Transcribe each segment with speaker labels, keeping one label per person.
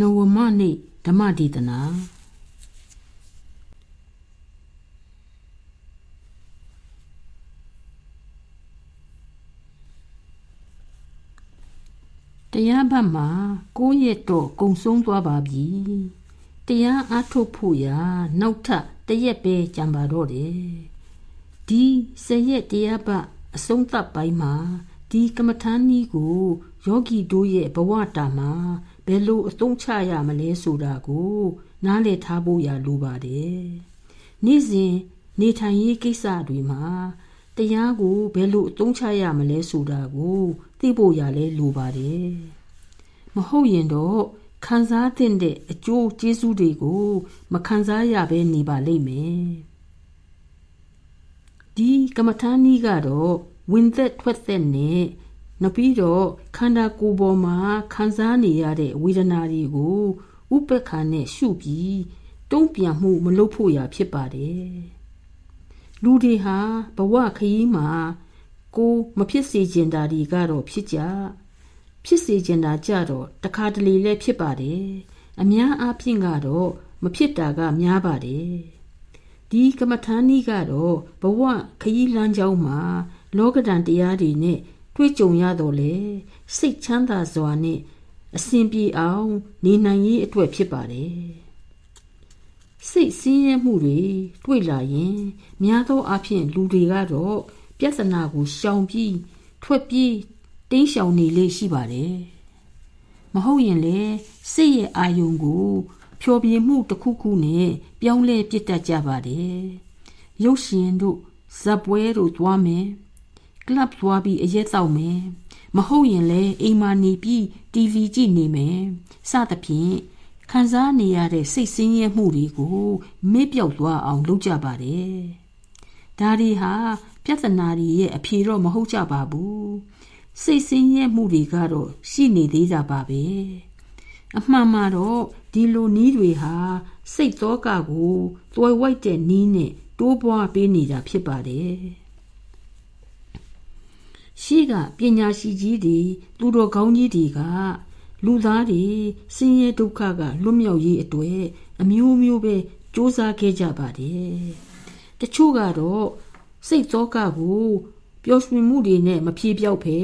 Speaker 1: နဝမနေ့ဓမ္မဒေသနာတရားဘတ်မှာကိုယ့်ရဲ့တော့ကုံဆုံးသွားပါပြီတရားအားထုတ်ဖို့ရာနောက်ထပ်တရက်ပဲကြံပါတော့တယ်ဒီစရက်တရားဘတ်အဆုံးသတ်ပိုင်းမှာဒီကမ္မထာနည်းကိုယောဂီတို့ရဲ့ဘဝတာမှာ ဘယ်လိုအသုံးချရမလဲဆိုတာကိုနားလည်ထားဖို့ရလိုပါတယ်နေ့စဉ်နေထိုင်ရေးကိစ္စတွေမှာတရားကိုဘယ်လိုအသုံးချရမလဲဆိုတာကိုသိဖို့ရလဲလိုပါတယ်မဟုတ်ရင်တော့ခံစားတဲ့အကျိုးကျေးဇူးတွေကို မခံစားရဘဲနေပါလိမ့်မယ်ဒီကမ္မထာနည်းကတော့ဝင်သက်ထွက်သက်နဲ့ နောက်ပြီးတော့ခန္ဓာကိုယ်ပေါ်မှာခံစားနေရတဲ့ဝေဒနာတွေကိုဥပ္ပခါနဲ့ရှုပြီးတုံ့ပြန်မှုမလုပ်ဖို့ရဖြစ်ပါတယ်လူတွေဟာဘဝခရီးမှာကိုမဖြစ်စေချင်တာတွေကတော့ဖြစ်ကြဖြစ်စေချင်တာကြတော့တခါတလေလည်းဖြစ်ပါတယ်အများအားဖြင့်ကတော့မဖြစ်တာကများပါတယ်ဒီကမ္မထာနည်းကတော့ဘဝခရီးလမ်းကြောင်းမှာလောကဒဏ်တရားတွေနဲ့ တွေ့ကြုံရတော့လေစိတ်ချမ်းသာစွာနဲ့အစဉ်ပြေအောင်နေနိုင်ရေးအတွက်ဖြစ်ပါတယ်စိတ်ဆင်းရဲမှုတွေတွေ့လာရင် များသောအားဖြင့်လူတွေကတော့ပြဿနာကိုရှောင်ပြီးထွက်ပြေးတင်းရှောင်နေလေရှိပါတယ်မဟုတ်ရင်လေစိတ်ရဲ့အာယုံကိုဖြောပြမှုတစ်ခုခုနဲ့ပြောင်းလဲပြစ်တတ်ကြပါတယ်ရုပ်ရှင်တို့ဇက်ပွဲတို့သွားမယ် ကလပ်သွားပြီးအရက်တောက်မယ်မဟုတ်ရင်လည်းအိမ်မှာနေပြီး TV ကြည့်နေမယ်စသဖြင့်ခံစားနေရတဲ့စိတ်ဆင်းရဲမှုတွေကိုမေ့ပြောက်သွားအောင်လုပ်ကြပါတယ်ဒါတွေဟာပြဿနာတွေရဲ့အဖြေတော့မဟုတ်ကြပါဘူးစိတ်ဆင်းရဲမှုတွေကတော့ရှိနေသေးကြပါပဲအမှန်မှာတော့ဒီလိုနီးတွေဟာစိတ်သောကကိုတွယ်ဝိုက်တဲ့နီးနဲ့တိုးပွားပေးနေတာဖြစ်ပါတယ် ရှိကပညာရှိကြီးတွေသူတော်ကောင်းကြီးတွေကလူသားတွေဆင်းရဲဒုက္ခကလွတ်မြောက်ရေးအတွက်အမျိုးမျိုးပဲစ조사ခဲ့ကြပါတယ်တချို့ကတော့စိတ်သောကကိုပျော်ရွှင်မှုတွေနဲ့မဖြေပြောက်ဖဲ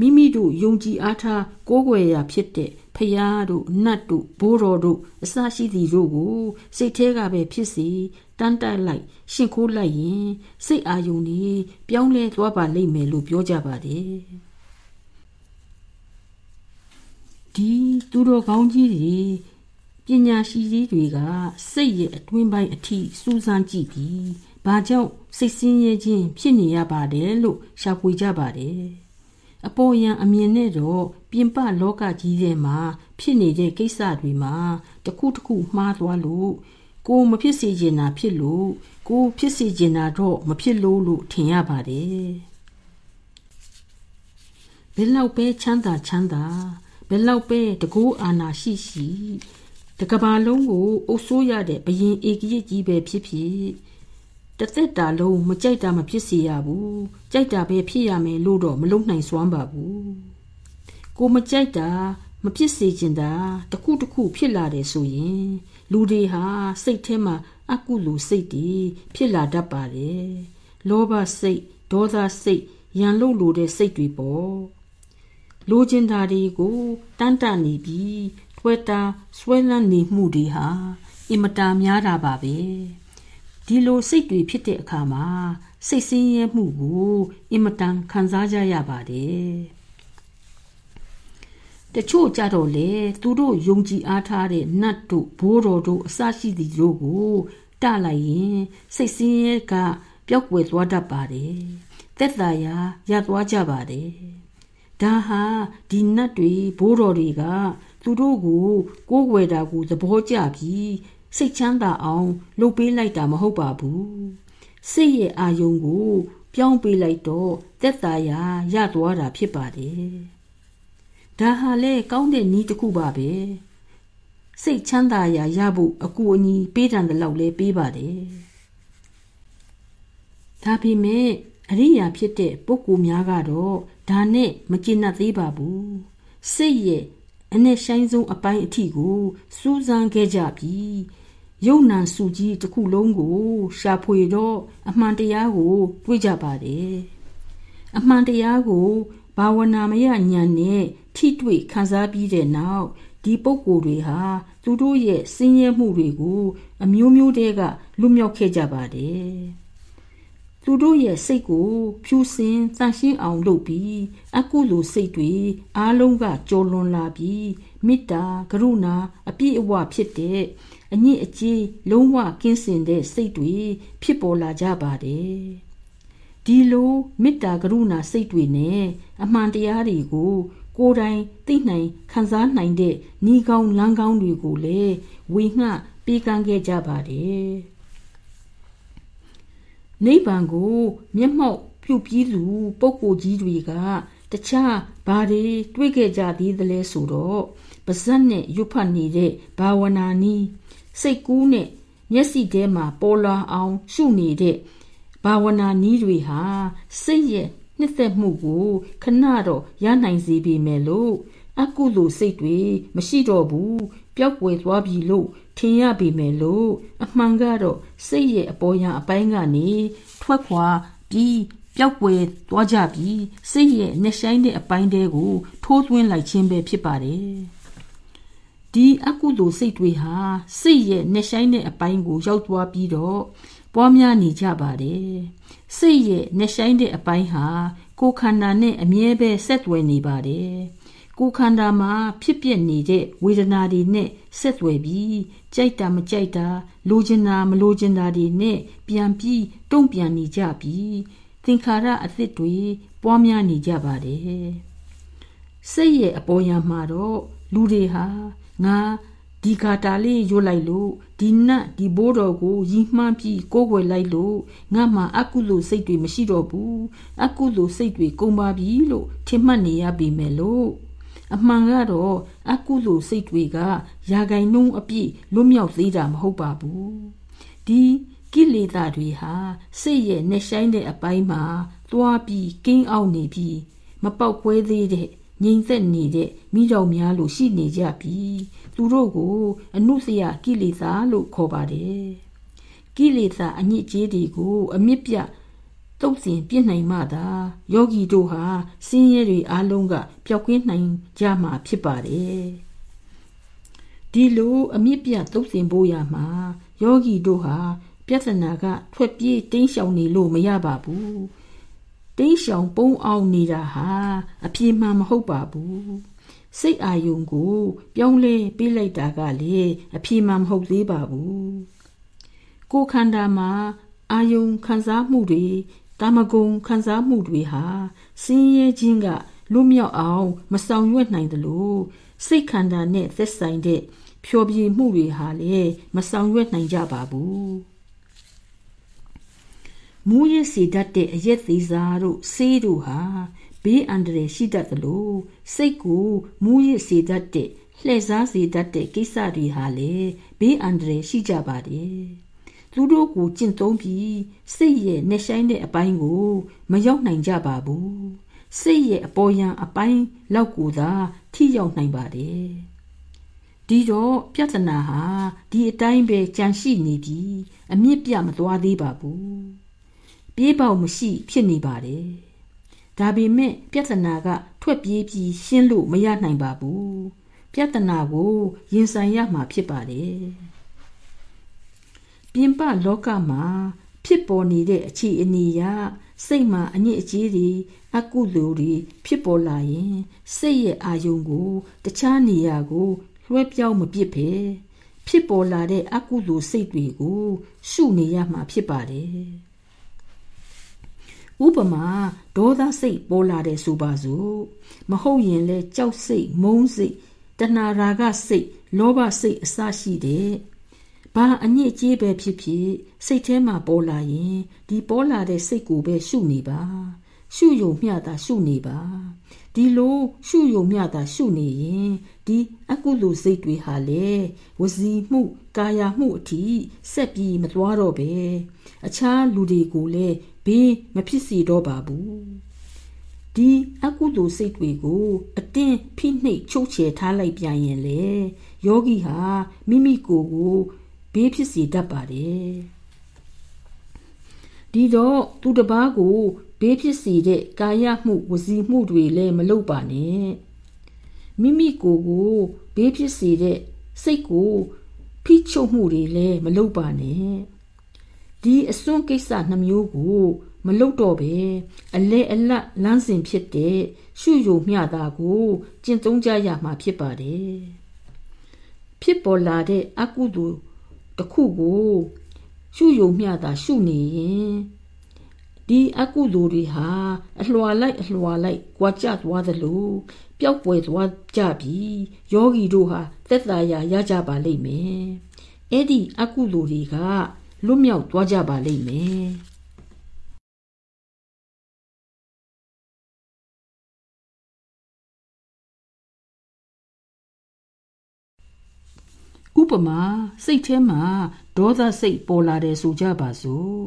Speaker 1: မိမိတို့ယုံကြည်အားထားကိုးကွယ်ရာဖြစ်တဲ့ဖယားတို့နတ်တို့ဘိုးတော်တို့အစရှိသည်တို့ကိုစိတ်แท้ကပဲဖြစ်စီ တန်းတက်လိုက်ရှင်ခိုးလိုက်ရင်စိတ်အာယုန်ကြီးပြောင်းလဲသွားပါလိမ့်မယ်လို့ပြောကြပါတယ်ဒီသူတော်ကောင်းကြီးတွေပညာရှိကြီးတွေကစိတ်ရဲ့အတွင်းပိုင်းအထိစူးစမ်းကြည့်ပြီးဘာကြောင့်စိတ်ဆင်းရဲခြင်းဖြစ်နေရပါတယ်လို့ရှာဖွေကြပါတယ်အပေါ်ယံအမြင်နဲ့တော့ပြင်ပလောကကြီးထဲမှာဖြစ်နေတဲ့ကိစ္စတွေမှာတခုတခုမှားသွားလို့ ကိုမဖြစ်စေချင်တာဖြစ်လို့ကိုဖြစ်စေချင်တာတော့မဖြစ်လို့လို့ထင်ရပါတယ်ဘယ်လောက်ပဲချမ်းသာချမ်းသာဘယ်လောက်ပဲတကူအာနာရှိရှိတကဘာလုံးကိုအုပ်ဆိုးရတဲ့ဘရင်ဧကရစ်ကြီးပဲဖြစ်ဖြစ်တသက်တာလုံးမကြိုက်တာမဖြစ်စေရဘူးကြိုက်တာပဲဖြစ်ရမယ်လို့တော့မလုံနိုင်စွမ်းပါဘူးကိုမကြိုက်တာမဖြစ်စေချင်တာတခုတခုဖြစ်လာတယ်ဆိုရင် လူတွေဟာစိတ်ထဲမှာအကုလူစိတ်တွေဖြစ်လာတတ်ပါတယ်လောဘစိတ်ဒေါသစိတ်ရန်လို့လိုတဲ့စိတ်တွေပေါ့လိုချင်တာတွေကိုတန်းတနေပြီးထွဲတာဆွဲလန်းနေမှုတွေဟာအင်မတာများတာပါပဲဒီလိုစိတ်တွေဖြစ်တဲ့အခါမှာစိတ်ဆင်းရဲမှုကိုအင်မတန်ခံစားကြရပါတယ် တချို့ကြတော့လေသူတို့ယုံကြည်အားထားတဲ့နတ်တို့ဘိုးတော်တို့အစရှိသည်တို့ကိုတလိုက်ရင်စိတ်ဆင်းရဲကပျောက်ကွယ်သွားတတ်ပါတယ်သက်သာရာရသွားကြပါတယ်ဒါဟာဒီနတ်တွေဘိုးတော်တွေကသူတို့ကိုကိုးကွယ်တာကိုသဘောကျပြီးစိတ်ချမ်းသာအောင် လုပ်ပေးလိုက်တာမဟုတ်ပါဘူးစိတ်ရဲ့အာယုံကို ပြောင်းပေးလိုက်တော့သက်သာရာရသွားတာဖြစ်ပါတယ် ဒါဟာလေကောင်းတဲ့နည်းတစ်ခုပါပဲစိတ်ချမ်းသာရာရဖို့အကူအညီပေးတယ်လို့လည်းပေးပါတယ်ဒါပေမဲ့အရိယာဖြစ်တဲ့ပုဂ္ဂိုလ်များကတော့ဒါနဲ့မကျင့်တတ်သေးပါဘူးစိတ်ရဲ့အနဲ့ဆိုင်ဆုံးအပိုင်းအထိကိုစူးစမ်းခဲ့ကြပြီးယုံနံစုကြီးတစ်ခုလုံးကို ရှာဖွေတော့အမှန်တရားကို တွေ့ကြပါတယ်အမှန်တရားကိုဘာဝနာမယဉာဏ်နဲ့ ထိတွေ့ခံစားပြီးတဲ့နောက်ဒီပုဂ္ဂိုလ်တွေဟာသူတို့ရဲ့ဆင်းရဲမှုတွေကို အမျိုးမျိုးတည်းကလွတ်မြောက်ခဲ့ကြပါတယ်သူတို့ရဲ့စိတ်ကိုဖြူစင်တန့်ရှင်းအောင်လုပ်ပြီးအကုသိုလ်စိတ်တွေအားလုံးကကြော်လွန်လာပြီးမေတ္တာကရုဏာအပြည့်အဝဖြစ်တဲ့အညစ်အကြေးလုံးဝကင်းစင်တဲ့စိတ်တွေဖြစ်ပေါ်လာကြပါတယ်ဒီလိုမေတ္တာကရုဏာစိတ်တွေနဲ့အမှန်တရားတွေကို ကိုယ်တိုင်သိနိုင်ခံစားနိုင်တဲ့ဤကောင်းလမ်းကောင်းတွေကိုလည်းဝေငှပေးကမ်းခဲ့ကြပါတယ်နိဗ္ဗာန်ကိုမျက်မှောက်ပြုပြီးသူပုဂ္ဂိုလ်ကြီးတွေကတခြားဘာတွေတွေးခဲ့ကြသေးသလဲဆိုတော့ပါဇက်နဲ့ရွတ်ဖတ်နေတဲ့ဘာဝနာနီးစိတ်ကူးနဲ့မျက်စိထဲမှာပေါ်လာအောင်ရှုနေတဲ့ဘာဝနာနီးတွေဟာစိတ်ရဲ့ နှစ်သက်မှုကိုခဏတော့ရနိုင်စေပေမဲ့လို့အကုသိုလ်စိတ်တွေမရှိတော့ဘူးပျောက်ကွယ်သွားပြီလို့ထင်ရပေမဲ့လို့အမှန်ကတော့စိတ်ရဲ့အပေါ်ယံအပိုင်းကနေထွက်ခွာပြီးပျောက်ကွယ်သွားကြပြီးစိတ်ရဲ့နှဆိုင်တဲ့အပိုင်းတွေကိုထိုးသွင်းလိုက်ခြင်းပဲဖြစ်ပါတယ်ဒီအကုသိုလ်စိတ်တွေဟာစိတ်ရဲ့နှဆိုင်တဲ့အပိုင်းကိုရောက်သွားပြီးတော့ပွားများနေကြပါတယ် စိတ်ရဲ့နှဆိုင်တဲ့အပိုင်းဟာကိုယ်ခန္ဓာနဲ့အမြဲပဲဆက်သွယ်နေပါတယ်ကိုယ်ခန္ဓာမှာဖြစ်ပျက်နေတဲ့ဝေဒနာတွေနဲ့ဆက်သွယ်ပြီးကြိုက်တာမကြိုက်တာလိုချင်တာမလိုချင်တာတွေနဲ့ပြန်ပြီးတုံ့ပြန်နေကြပြီးသင်္ခါရအသစ်တွေပွားများနေကြပါတယ်စိတ်ရဲ့အပေါ်ယံမှာတော့လူတွေဟာငါ ဒီကာတာလေးရွတ်လိုက်လို့ဒီနတ်ဒီဘိုးတော်ကိုရီမှန်းပြီးကိုးကွယ်လိုက်လို့ငါမှအကုသိုလ်စိတ်တွေမရှိတော့ဘူးအကုသိုလ်စိတ်တွေကုန်ပါပြီလို့ထင်မှတ်နေရပြီမယ်လို့အမှန်ကတော့အကုသိုလ်စိတ်တွေကယာဂိုင်နှုံးအပြည့်လွတ်မြောက်သေးတာမဟုတ်ပါဘူးဒီကိလေသာတွေဟာစိတ်ရဲ့နှဆိုင်တဲ့အပိုင်းမှာသွားပြီးကင်းအောင်နေပြီးမပေါက်ကွဲသေးတဲ့ငြိမ်သက်နေတဲ့မိတော်များလို့ရှိနေကြပြီး သူတို့ကိုအနုစရကိလေသာလို့ခေါ်ပါတယ်ကိလေသာအညစ်အကြေးတွေကို အမြင့်ပြတုတ်စင်ပြစ်နိုင်မှသာယောဂီတို့ဟာစင်းရဲတွေအလုံးကပျောက်ကင်းနိုင်ကြမှာဖြစ်ပါတယ်ဒီလိုအမြင့်ပြတုတ်စင်ဖို့ရမှာယောဂီတို့ဟာပြဿနာကထွက်ပြေးတင်းရှောင်နေလို့မရပါဘူးတင်းရှောင်ပုံအောင်နေတာဟာအပြေမှန်မဟုတ်ပါဘူး စိတ်အာယုံကို ပြောင်းလဲပေးလိုက်တာကလေအပြေမှန်မဟုတ်သေးပါဘူးကိုခန္ဓာမှာအာယုံခံစားမှုတွေတာမဂုံခံစားမှုတွေဟာစင်းရဲခြင်းကလွတ်မြောက်အောင် မဆောင်ရွက်နိုင်သလိုစိတ်ခန္ဓာနဲ့သက်ဆိုင်တဲ့ဖြောပြမှုတွေဟာလည်းမဆောင်ရွက်နိုင်ကြပါဘူးမူရစီတတ်တဲ့အရက်သေးစားတို့ဆေးတို့ဟာ ဘေးအန္တရာယ်ရှိတတ်သလိုစိတ်ကိုမူရစီတတ်တဲ့လှည့်စားစေတတ်တဲ့ကိစ္စတွေဟာလည်းဘေးအန္တရာယ်ရှိကြပါတယ်သူတို့ကိုကျင့်သုံးပြီးစိတ်ရဲ့နှဆိုင်တဲ့အပိုင်းကို မရောက်နိုင်ကြပါဘူးစိတ်ရဲ့အပေါ်ယံအပိုင်းလောက်ကိုသာထိရောက်နိုင်ပါတယ်ဒီတော့ပြဿနာဟာဒီအတိုင်းပဲကြံရှိနေပြီးအမြင့်ပြမသွားသေးပါဘူးပြေးပေါက်မရှိဖြစ်နေပါတယ် ဒါပေမဲ့ပြဿနာက ထွက်ပြေးပြီးရှင်းလို့မရနိုင်ပါဘူးပြဿနာကိုရင်ဆိုင်ရမှာဖြစ်ပါတယ်ပြင်ပလောကမှာဖြစ်ပေါ်နေတဲ့အခြေအနေအရစိတ်မှာအညစ်အကြေးတွေအကုသိုလ်တွေဖြစ်ပေါ်လာရင်စိတ်ရဲ့အာယုံကို တခြားနေရာကိုလွှဲပြောင်းမပစ်ဖဲဖြစ်ပေါ်လာတဲ့အကုသိုလ်စိတ်တွေကိုရှုနေရမှာဖြစ်ပါတယ် ဥပမာဒေါသစိတ်ပေါ်လာတယ်ဆိုပါစို့မဟုတ်ရင်လဲကြောက်စိတ်မုန်းစိတ်တဏှာရာဂစိတ်လောဘစိတ်အစရှိတဲ့ဘာအညစ်အကြေးပဲဖြစ်ဖြစ်စိတ်ထဲမှာပေါ်လာရင်ဒီပေါ်လာတဲ့စိတ်ကိုပဲရှုနေပါရှုယုံမျှတာရှုနေပါဒီလိုရှုယုံမျှတာရှုနေရင်ဒီအကုသိုလ်စိတ်တွေဟာလေဝစီမှု ကာယမှုအထိဆက်ပြီးမသွားတော့ပဲအခြားလူတွေကိုလည်း ဘေးမဖြစ်စေတော့ပါဘူးဒီအကုသိုလ်စိတ်တွေကို အတင်းဖိနှိပ်ချုပ်ချယ်ထားလိုက်ပြန်ရင်လေယောဂီဟာမိမိကိုယ်ကိုဘေးဖြစ်စေတတ်ပါတယ်ဒီတော့သူတစ်ပါးကိုဘေးဖြစ်စေတဲ့ကာယမှုဝစီမှုတွေလည်းမလုပ်ပါနဲ့မိမိကိုယ်ကိုဘေးဖြစ်စေတဲ့စိတ်ကိုဖိချုပ်မှုတွေလည်းမလုပ်ပါနဲ့ ဒီအစွန်းကိစ္စနှမျိုးကိုမလုတ်တော့ပဲအလဲအလတ်လမ်းစဉ်ဖြစ်တဲ့ရှုယုံမျှတာကိုကျင့်သုံးကြရမှာဖြစ်ပါတယ်ဖြစ်ပေါ်လာတဲ့အကုသိုလ်တစ်ခုကိုရှုယုံမျှတာရှုနေရင်ဒီအကုသိုလ်တွေဟာအလွှာလိုက်အလွှာလိုက်ကြွားကျသွားသလိုပျောက်ပွယ်သွားကြပြီးယောဂီတို့ဟာသက်သာရာရကြပါလိမ့်မယ်အဲ့ဒီအကုသိုလ်တွေက လွတ်မြောက်သွားကြပါလိမ့်မယ် ဥပမာစိတ်ထဲမှာဒေါသစိတ်ပေါ်လာတယ်ဆိုကြပါစို့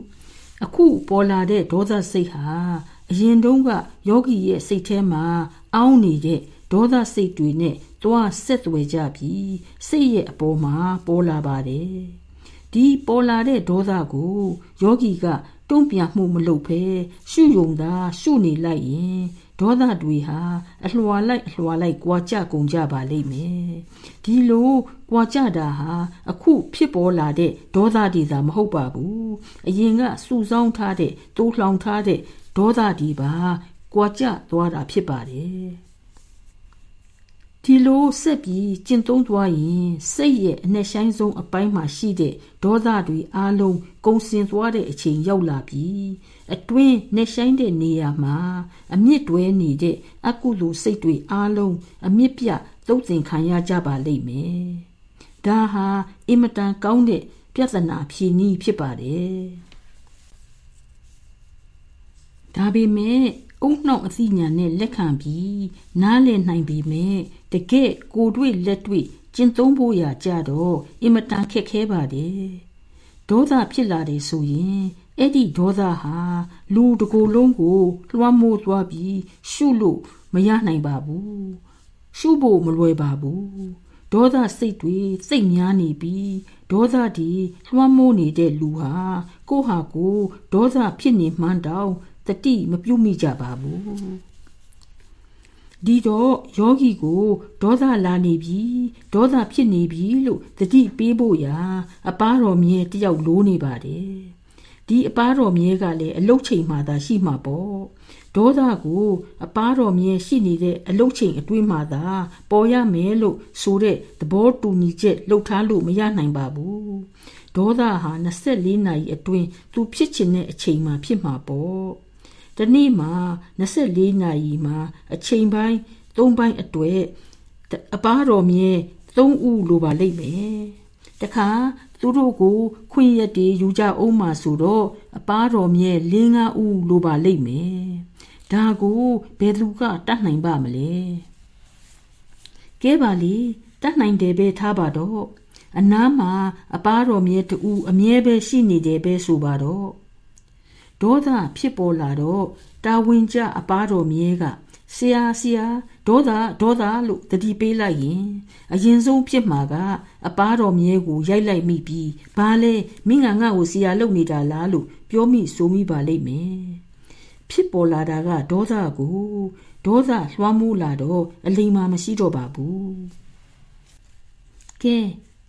Speaker 1: အခုပေါ်လာတဲ့ဒေါသစိတ်ဟာ အရင်တုန်းကယောဂီရဲ့စိတ်ထဲမှာအောင်းနေတဲ့ဒေါသစိတ်တွေနဲ့တွားဆက်သွယ်ကြပြီး စိတ်ရဲ့အပေါ်မှာပေါ်လာပါတယ် ဒီပေါ်လာတဲ့ဒေါသကိုယောဂီကတုံ့ပြန်မှုမလုပ်ဘဲရှုယုံတာရှုနေလိုက်ရင်ဒေါသတွေဟာအလွှာလိုက်အလွှာလိုက်ကြွာကြကုန်ကြပါလိမ့်မယ်ဒီလိုကြွာကြတာဟာအခုဖြစ်ပေါ်လာတဲ့ဒေါသတွေသာမဟုတ်ပါဘူးအရင်ကစူဆောင်းထားတဲ့တိုးလှောင်ထားတဲ့ဒေါသတွေပါကြွာကြသွားတာဖြစ်ပါတယ် ဒီလိုဆက်ပြီးကျင့်သုံးသွားရင်စိတ်ရဲ့အနှက်ဆိုင်ဆုံးအပိုင်းမှာရှိတဲ့ဒေါသတွေအလုံးကုန်စင်သွားတဲ့အချိန်ရောက်လာပြီအတွင်းနှက်ဆိုင်တဲ့နေရာမှာအမြင့်တွဲနေတဲ့အကုသိုလ်စိတ်တွေအလုံးအမြင့်ပြသုတ်သင်ခံရကြပါလိမ့်မယ်ဒါဟာအင်မတန်ကောင်းတဲ့ပြဿနာဖြေနည်းဖြစ်ပါတယ်ဒါပေမဲ့ အုံနှောက်အသိဉာဏ်နဲ့လက်ခံပြီးနားလည်နိုင်ပြီမဲ့တကယ့်ကိုတွေ့လက်တွေ့ကျင့်သုံးဖို့ရာကြတော့အင်မတန်ခက်ခဲပါတယ်ဒေါသဖြစ်လာတယ်ဆိုရင်အဲ့ဒီဒေါသဟာလူတကိုယ်လုံးကိုလွှမ်းမိုးသွားပြီးရှုလို့မရနိုင်ပါဘူးရှုဖို့မလွယ်ပါဘူးဒေါသစိတ်တွေစိတ်များနေပြီးဒေါသဒီလွှမ်းမိုးနေတဲ့လူဟာကိုဟာကိုဒေါသဖြစ်နေမှန်းတောင် တတိမပြုတ်မိကြပါဘူးဒီတော့ယောဂီကိုဒေါသလာနေပြီဒေါသဖြစ်နေပြီလို့တတိပေးဖို့ရာ အပားတော်မြဲတယောက်လိုးနေပါတယ်ဒီအပားတော်မြဲကလည်းအလုတ်ချိန်မှသာရှိမှာပေါ့ဒေါသကို အပားတော်မြဲရှိနေတဲ့အလုတ်ချိန်အတွင်းမှသာပေါ်ရမယ်လို့ဆိုတဲ့သဘောတူညီချက်လှုပ်ထားလို့မရနိုင်ပါဘူးဒေါသဟာ24နာရီအတွင်းသူဖြစ်ချင်တဲ့အချိန်မှဖြစ်မှာပေါ့ တနေ့မှာ24နာရီမှာအချိန်ပိုင်း3ပိုင်းအတွေ့အပားတော်မြဲ3ဦးလိုပါလိမ့်မယ်တခါသူတို့ကိုခွင့်ရက်တွေယူကြအောင်မှဆိုတော့အပားတော်မြဲ၄၅ဦးလိုပါလိမ့်မယ်ဒါကိုဘယ်သူကတတ်နိုင်ပါမလဲကဲပါလေတတ်နိုင်တယ်ပဲထားပါတော့အနားမှာအပားတော်မြဲတူအမြဲပဲရှိနေတယ်ပဲဆိုပါတော့ ဒေါသဖြစ်ပေါ်လာတော့တာဝန်ကျအပားတော်မြဲကဆရာဆရာဒေါသဒေါသလို့တတိပေးလိုက်ရင်အရင်ဆုံးဖြစ်မှာကအပားတော်မြဲကိုရိုက်လိုက်မိပြီးဘာလဲမင်းကငါ့ကိုဆရာလုပ်နေတာလားလို့ပြောမိဆိုမိပါလိမ့်မယ်ဖြစ်ပေါ်လာတာကဒေါသကိုဒေါသလွှမ်းမိုးလာတော့အလိမ္မာမရှိတော့ပါဘူးကဲ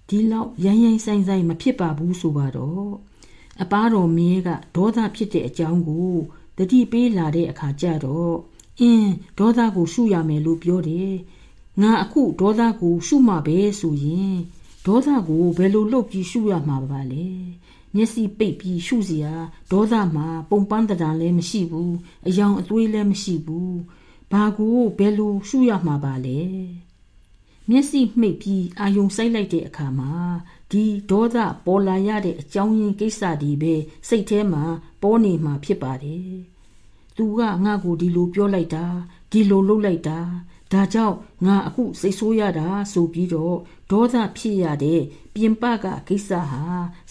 Speaker 1: ဒီလောက်ရိုင်းရိုင်းဆိုင်ဆိုင်မဖြစ်ပါဘူးဆိုပါတော့ အပားတော်မင်းကဒေါသဖြစ်တဲ့အကြောင်းကိုတတိပေးလာတဲ့အခါကျတော့အင်းဒေါသကိုရှုရမယ်လို့ပြောတယ်ငါအခုဒေါသကိုရှုမှပဲဆိုရင်ဒေါသကိုဘယ်လိုလုပ်ပြီးရှုရမှာပါလဲမျက်စိပိတ်ပြီးရှုစရာဒေါသမှာပုံပန်းတံလည်းမရှိဘူးအယောင်အသွေးလည်းမရှိဘူးဘာကိုဘယ်လိုရှုရမှာပါလဲမျက်စိမှိတ်ပြီးအာယုံစိုက်လိုက်တဲ့အခါမှာ ဒီဒေါသပေါ်လာရတဲ့အကြောင်းရင်းကိစ္စဒီပဲစိတ်ထဲမှာပေါ်နေမှာဖြစ်ပါတယ်။သူကငါ့ကိုဒီလိုပြောလိုက်တာဒီလိုလုပ်လိုက်တာဒါကြောင့်ငါအခုစိတ်ဆိုးရတာဆိုပြီးတော့ဒေါသဖြစ်ရတဲ့ပြင်ပကကိစ္စဟာ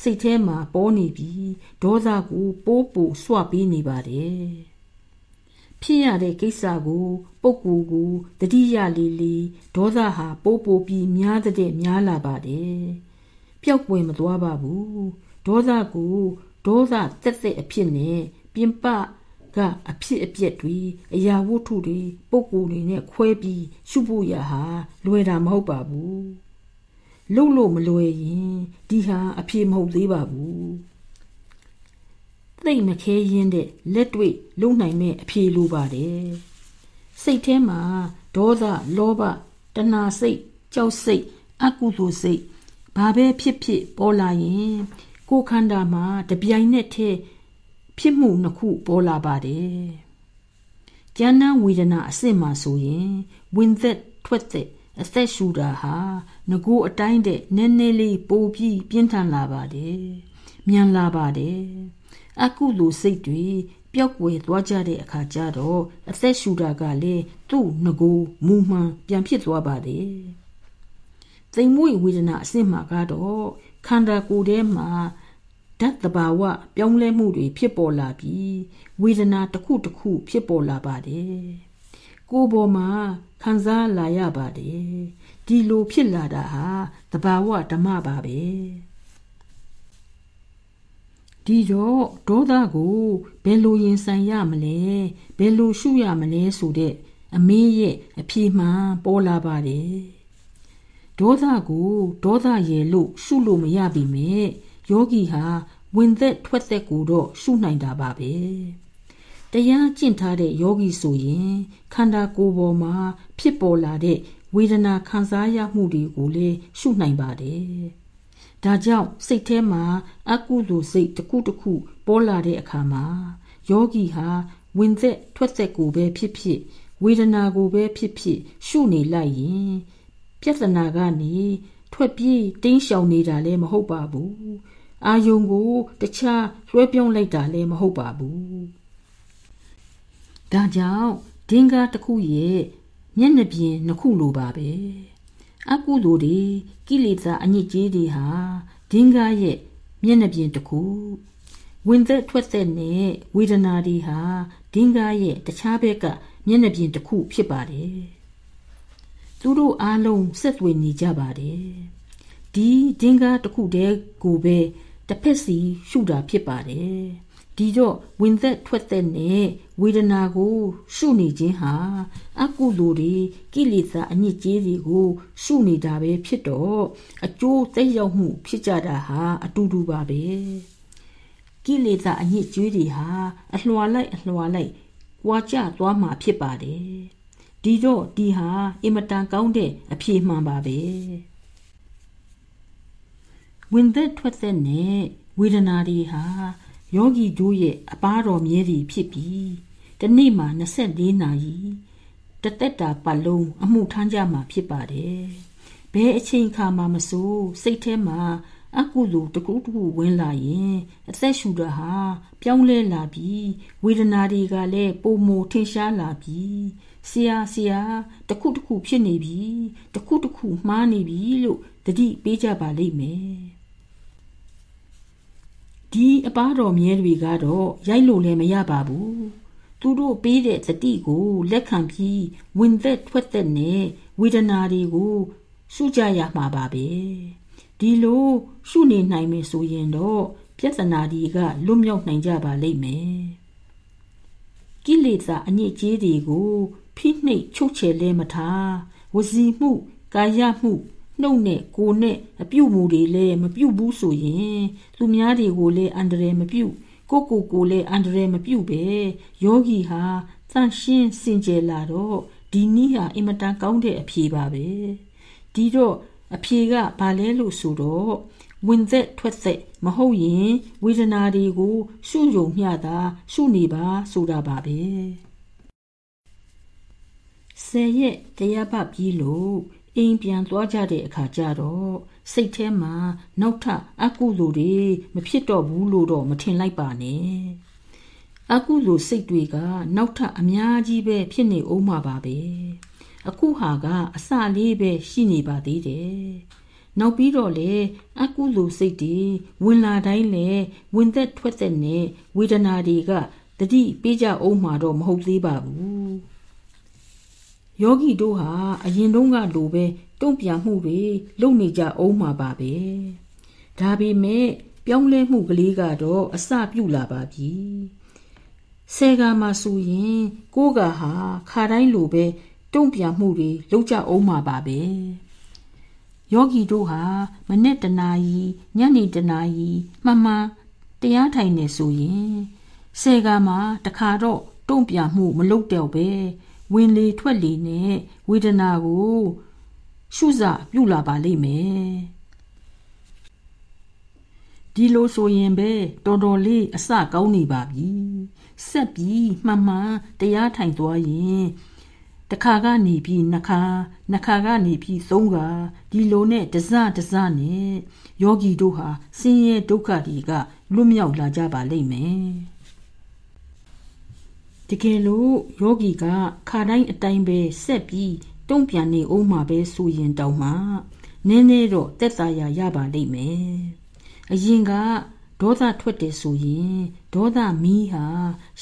Speaker 1: စိတ်ထဲမှာပေါ်နေပြီးဒေါသကိုပိုးပို့ဆွပေးနေပါတယ်။ဖြဖြစ်ရတဲ့ကိစ္စကို ပုပ်ကူကိုတတိယလီလီဒေါသဟာပိုးပိုပြီးများတဲ့များလာပါတယ် ပျောက်ပွေမသွားပါဘူးဒေါသကိုဒေါသတက်တဲ့အဖြစ်နဲ့ပြင်ပကအဖြစ်အပျက်တွေအရာဝတ္ထုတွေပုံကိုယ်တွေနဲ့ခွဲပြီးရှုဖို့ရဟာလွယ်တာမဟုတ်ပါဘူးလှုပ်လို့မလွယ်ရင်ဒီဟာအဖြစ်မဟုတ်သေးပါဘူးသိမ့်မခဲရင်းတဲ့လက်တွေ့လုံနိုင်မဲ့အဖြေလိုပါတယ်စိတ်ထဲမှာဒေါသလောဘတဏှာစိတ်ကြောက်စိတ်အကုသိုလ်စိတ် ဘာပဲဖြစ်ဖြစ်ပေါ်လာရင်ကိုယ်ခန္ဓာမှာတပြိုင်နက်တည်းဖြစ်မှုနှစ်ခုပေါ်လာပါတယ်။ကျမ်းနာဝေဒနာအစစ်မှဆိုရင်ဝင်သက်ထွက်သက်အသက်ရှူတာဟာငကိုအတိုင်းတဲ့နည်းနည်းလေးပိုပြီးပြင်းထန်လာပါတယ်။မြန်လာပါတယ်။အကုလိုစိတ်တွေပျောက်ွယ်သွားကြတဲ့အခါကျတော့အသက်ရှူတာကလည်းသူ့ငကိုမူမှန်ပြန်ဖြစ်သွားပါတယ်။ သိမ်မွေဝေဒနာအစစ်မှကတော့ခန္ဓာကိုယ်ထဲမှာဓာတ်တဘာဝပြောင်းလဲမှုတွေဖြစ်ပေါ်လာပြီးဝေဒနာတစ်ခုတစ်ခုဖြစ်ပေါ်လာပါတယ်ကိုယ်ပေါ်မှာခံစားလာရပါတယ်ဒီလိုဖြစ်လာတာဟာတဘာဝဓမ္မပါပဲဒီတော့ဒေါသကိုဘယ်လိုရင်ဆိုင်ရမလဲဘယ်လိုရှုရမလဲဆိုတဲ့အမေးရဲ့အဖြေမှန်ပေါ်လာပါတယ် ဒေါသကိုဒေါသရဲ့လို့ရှုလို့မရပြီမဲ့ယောဂီဟာဝင်သက်ထွက်သက်ကိုတော့ရှုနိုင်တာပါပဲတရားကျင့်ထားတဲ့ယောဂီဆိုရင်ခန္ဓာကိုယ်ပေါ်မှာဖြစ်ပေါ်လာတဲ့ဝေဒနာခံစားရမှုတွေကိုလည်းရှုနိုင်ပါတယ်ဒါကြောင့်စိတ်ထဲမှာအကုသိုလ်စိတ်တစ်ခုတစ်ခုပေါ်လာတဲ့အခါမှာယောဂီဟာဝင်သက်ထွက်သက်ကိုပဲဖြစ်ဖြစ်ဝေဒနာကိုပဲဖြစ်ဖြစ်ရှုနေလိုက်ရင် ပြဿနာကနေထွက်ပြေးတင်းရှောင်နေတာလည်းမဟုတ်ပါဘူးအာယုံကိုတခြားလွှဲပြောင်းလိုက်တာလည်းမဟုတ်ပါဘူးဒါကြောင့်ဒင်္ဂါတစ်ခုရဲ့မျက်နှာပြင်နှစ်ခုလိုပါပဲအကုသိုလ်တွေကိလေသာအညစ်အကြေးတွေဟာဒင်္ဂါရဲ့မျက်နှာပြင်တစ်ခုဝင်သက်ထွက်သက်နဲ့ဝေဒနာတွေဟာဒင်္ဂါရဲ့တခြားဘက်ကမျက်နှာပြင်တစ်ခုဖြစ်ပါတယ် သူတို့အားလုံးဆက်သွယ်နေကြပါတယ်ဒီဒင်္ဂါတစ်ခုတည်းကိုပဲတစ်ဖက်စီရှုတာဖြစ်ပါတယ်ဒီတော့ဝင်သက်ထွက်သက်နဲ့ဝေဒနာကို ရှုနေခြင်းဟာအကုသိုလ်တွေကိလေသာအညစ်အကြေးတွေကိုရှုနေတာပဲဖြစ်တော့အကျိုးသက်ရောက်မှု ဖြစ်ကြတာဟာအတူတူပါပဲကိလေသာအညစ်အကြေးတွေဟာအလွှာလိုက်အလွှာလိုက်ကြွားကျသွားမှာဖြစ်ပါတယ် ဒီတော့ဒီဟာအင်မတန်ကောင်းတဲ့အဖြေမှန်ပါပဲဝင်သက်ထွက်သက်နဲ့ဝေဒနာတွေဟာယောဂီတို့ရဲ့အပါတော်မြဲတွေဖြစ်ပြီးတနေ့မှာ24နာရီတသက်တာပတ်လုံးအမှုထမ်းကြမှာဖြစ်ပါတယ်။ဘယ်အချိန်ခါမှမဆိုစိတ်ထဲမှာအကုသိုလ်တကူတကူဝင်လာရင်အသက်ရှူတာဟာပြောင်းလဲလာပြီးဝေဒနာတွေကလည်းပုံမထင်ရှားလာပြီး ဆရာဆရာတခုတခုဖြစ်နေပြီတခုတခုမှားနေပြီလို့တတိပေးကြပါလိမ့်မယ်ဒီအပားတော်မြဲတွေကတော့ရိုက်လို့လည်းမရပါဘူးသူတို့ပေးတဲ့သတိကိုလက်ခံပြီးဝင်သက်ထွက်သက်နဲ့ဝေဒနာတွေကိုရှုကြရမှာပါပဲဒီလိုရှုနေနိုင်မယ်ဆိုရင်တော့ပြဿနာတွေကလွတ်မြောက်နိုင်ကြပါလိမ့်မယ်ကိလေသာအညစ်အကြေးတွေကို ဖိနှိပ်ချုပ်ချယ်လဲမထားဝစီမှုကာယမှုနှုတ်နဲ့ကိုယ်နဲ့အပြုတ်မှုတွေလည်းမပြုတ်ဘူးဆိုရင်သူများတွေကိုလည်းအန္တရာယ်မပြုတ်ကိုကိုကိုလည်းအန္တရာယ်မပြုတ်ပဲယောဂီဟာတန့်ရှင်းစင်ကြယ်လာတော့ဒီနည်းဟာအင်မတန်ကောင်းတဲ့အဖြေပါပဲဒီတော့အဖြေကဘာလဲလို့ဆိုတော့ဝင်သက်ထွက်သက်မဟုတ်ရင်ဝေဒနာတွေကိုရှုယုံမျှတာရှုနေပါဆိုတာပါပဲ ဆယ်ရက်တရားပတ်ပြီးလို့အိမ်ပြန်သွားကြတဲ့အခါကျတော့စိတ်ထဲမှာနောက်ထပ်အကုသိုလ်တွေမဖြစ်တော့ဘူးလို့တော့မထင်လိုက်ပါနဲ့အကုသိုလ်စိတ်တွေကနောက်ထပ်အများကြီးပဲဖြစ်နေအောင်မှာပါပဲအခုဟာကအစလေးပဲရှိနေပါသေးတယ်နောက်ပြီးတော့လေအကုသိုလ်စိတ်တွေဝင်လာတိုင်းလေဝင်သက်ထွက်သက်နဲ့ဝေဒနာတွေကတတိပေးကြအောင်မှာတော့မဟုတ်သေးပါဘူး ယောဂီတို့ဟာအရင်တုန်းကလိုပဲတုံ့ပြန်မှုတွေလုပ်နေကြအောင်မှာပါပဲဒါပေမဲ့ပြောင်းလဲမှုကလေးကတော့အစပြုလာပါပြီဆယ်ကမှာဆိုရင်ကိုကဟာခါတိုင်းလိုပဲတုံ့ပြန်မှုတွေလုပ်ကြအောင်မှာပါပဲယောဂီတို့ဟာမနေ့တနာရီညနေတနာရီမှန်မှန်တရားထိုင်နေဆိုရင်ဆယ်ကမှာတခါတော့တုံ့ပြန်မှုမလုပ်တော့ပဲ ဝင်လေထွက်လေနဲ့ဝေဒနာကို ရှုစပြုလာပါလိမ့်မယ်ဒီလိုဆိုရင်ပဲတော်တော်လေးအစကောင်းနေပါပြီဆက်ပြီးမှန်မှန်တရားထိုင်သွားရင်တခါကနေပြီးနှစ်ခါနှစ်ခါကနေပြီးသုံးခါဒီလိုနဲ့တစတစနဲ့ယောဂီတို့ဟာဆင်းရဲဒုက္ခတွေကလွတ်မြောက်လာကြပါလိမ့်မယ် တကယ်လို့ယောဂီကခါတိုင်းအတိုင်းပဲဆက်ပြီးတုံ့ပြန်နေအောင်မှာပဲဆိုရင်တောင်မှနည်းနည်းတော့တက်သာရရပါလိမ့်မယ်အရင်ကဒေါသထွက်တယ်ဆိုရင်ဒေါသမီးဟာ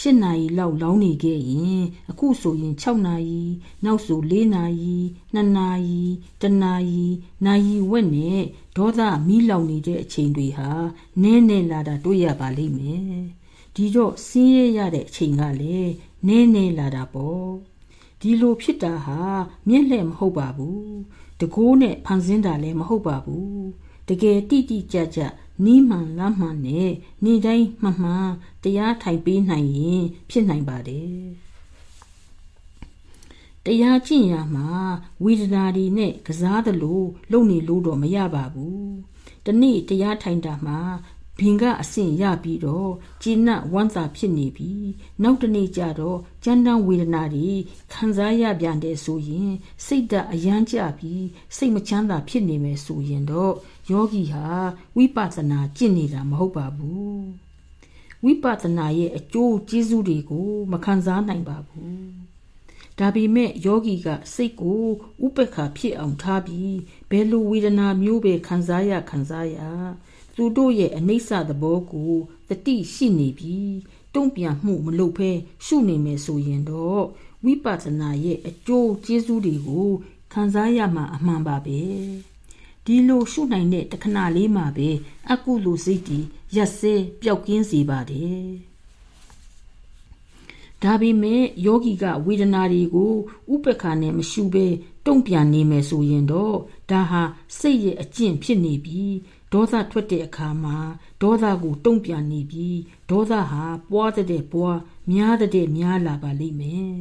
Speaker 1: ၈နာရီလောက်လောင်းနေခဲ့ရင်အခုဆိုရင်6နာရီနောက်ဆို4နာရီ2နာရီ1နာရီနာရီဝက်နဲ့ဒေါသမီးလောင်နေတဲ့အချိန်တွေဟာနည်းနည်းလာတာတွေ့ရပါလိမ့်မယ် ဒီတော့ဆင်းရဲရတဲ့အချိန်ကလည်းနည်းနည်းလာတာပေါ့ဒီလိုဖြစ်တာဟာမျက်လှည့်မဟုတ်ပါဘူးတကိုးနဲ့ဖန်ဆင်းတာလည်းမဟုတ်ပါဘူးတကယ်တိတိကျကျနီးမှန်လမ်းမှန်နဲ့နေတိုင်းမှန်မှန်တရားထိုင်ပေးနိုင်ရင်ဖြစ်နိုင်ပါတယ်တရားကျင့်ရမှာဝေဒနာတွေနဲ့ကစားသလိုလုပ်နေလို့တော့မရပါဘူးတနေ့တရားထိုင်တာမှာ ဘင်ကအဆင့်ရပြီးတော့ကျဉ်တ်ဝမ်းသာဖြစ်နေပြီနောက်တနေ့ကျတော့ကြမ်းတမ်းဝေဒနာတွေခံစားရပြန်တယ်ဆိုရင်စိတ်ဓာတ်အယမ်းကျပြီးစိတ်မချမ်းသာဖြစ်နေမယ်ဆိုရင်တော့ယောဂီဟာဝိပဿနာကျင့်နေတာမဟုတ်ပါဘူးဝိပဿနာရဲ့အကျိုးကျေးဇူးတွေကိုမခံစားနိုင်ပါဘူးဒါပေမဲ့ယောဂီကစိတ်ကိုဥပက္ခဖြစ်အောင်ထားပြီးဘယ်လိုဝေဒနာမျိုးပဲခံစားရခံစားရ သူတို့ရဲ့အနိစ္စသဘောကိုတတိရှိနေပြီးတုံ့ပြန်မှုမလုပ်ဘဲရှုနေမယ်ဆိုရင်တော့ဝိပဿနာရဲ့အကျိုးကျေးဇူးတွေကိုခံစားရမှာအမှန်ပါပဲဒီလိုရှုနိုင်တဲ့တခဏလေးမှာပဲအကုလိုစိတ်တီရက်စဲပျောက်ကင်းစေပါတယ်ဒါပေမဲ့ယောဂီကဝေဒနာတွေကိုဥပက္ခနဲ့မရှုဘဲတုံ့ပြန်နေမယ်ဆိုရင်တော့ဒါဟာစိတ်ရဲ့အကျင့်ဖြစ်နေပြီး ဒေါသထွက်တဲ့အခါမှာဒေါသကိုတုံ့ပြန်နေပြီးဒေါသဟာပွားတဲ့ပွားများတဲ့များလာပါလိမ့်မယ်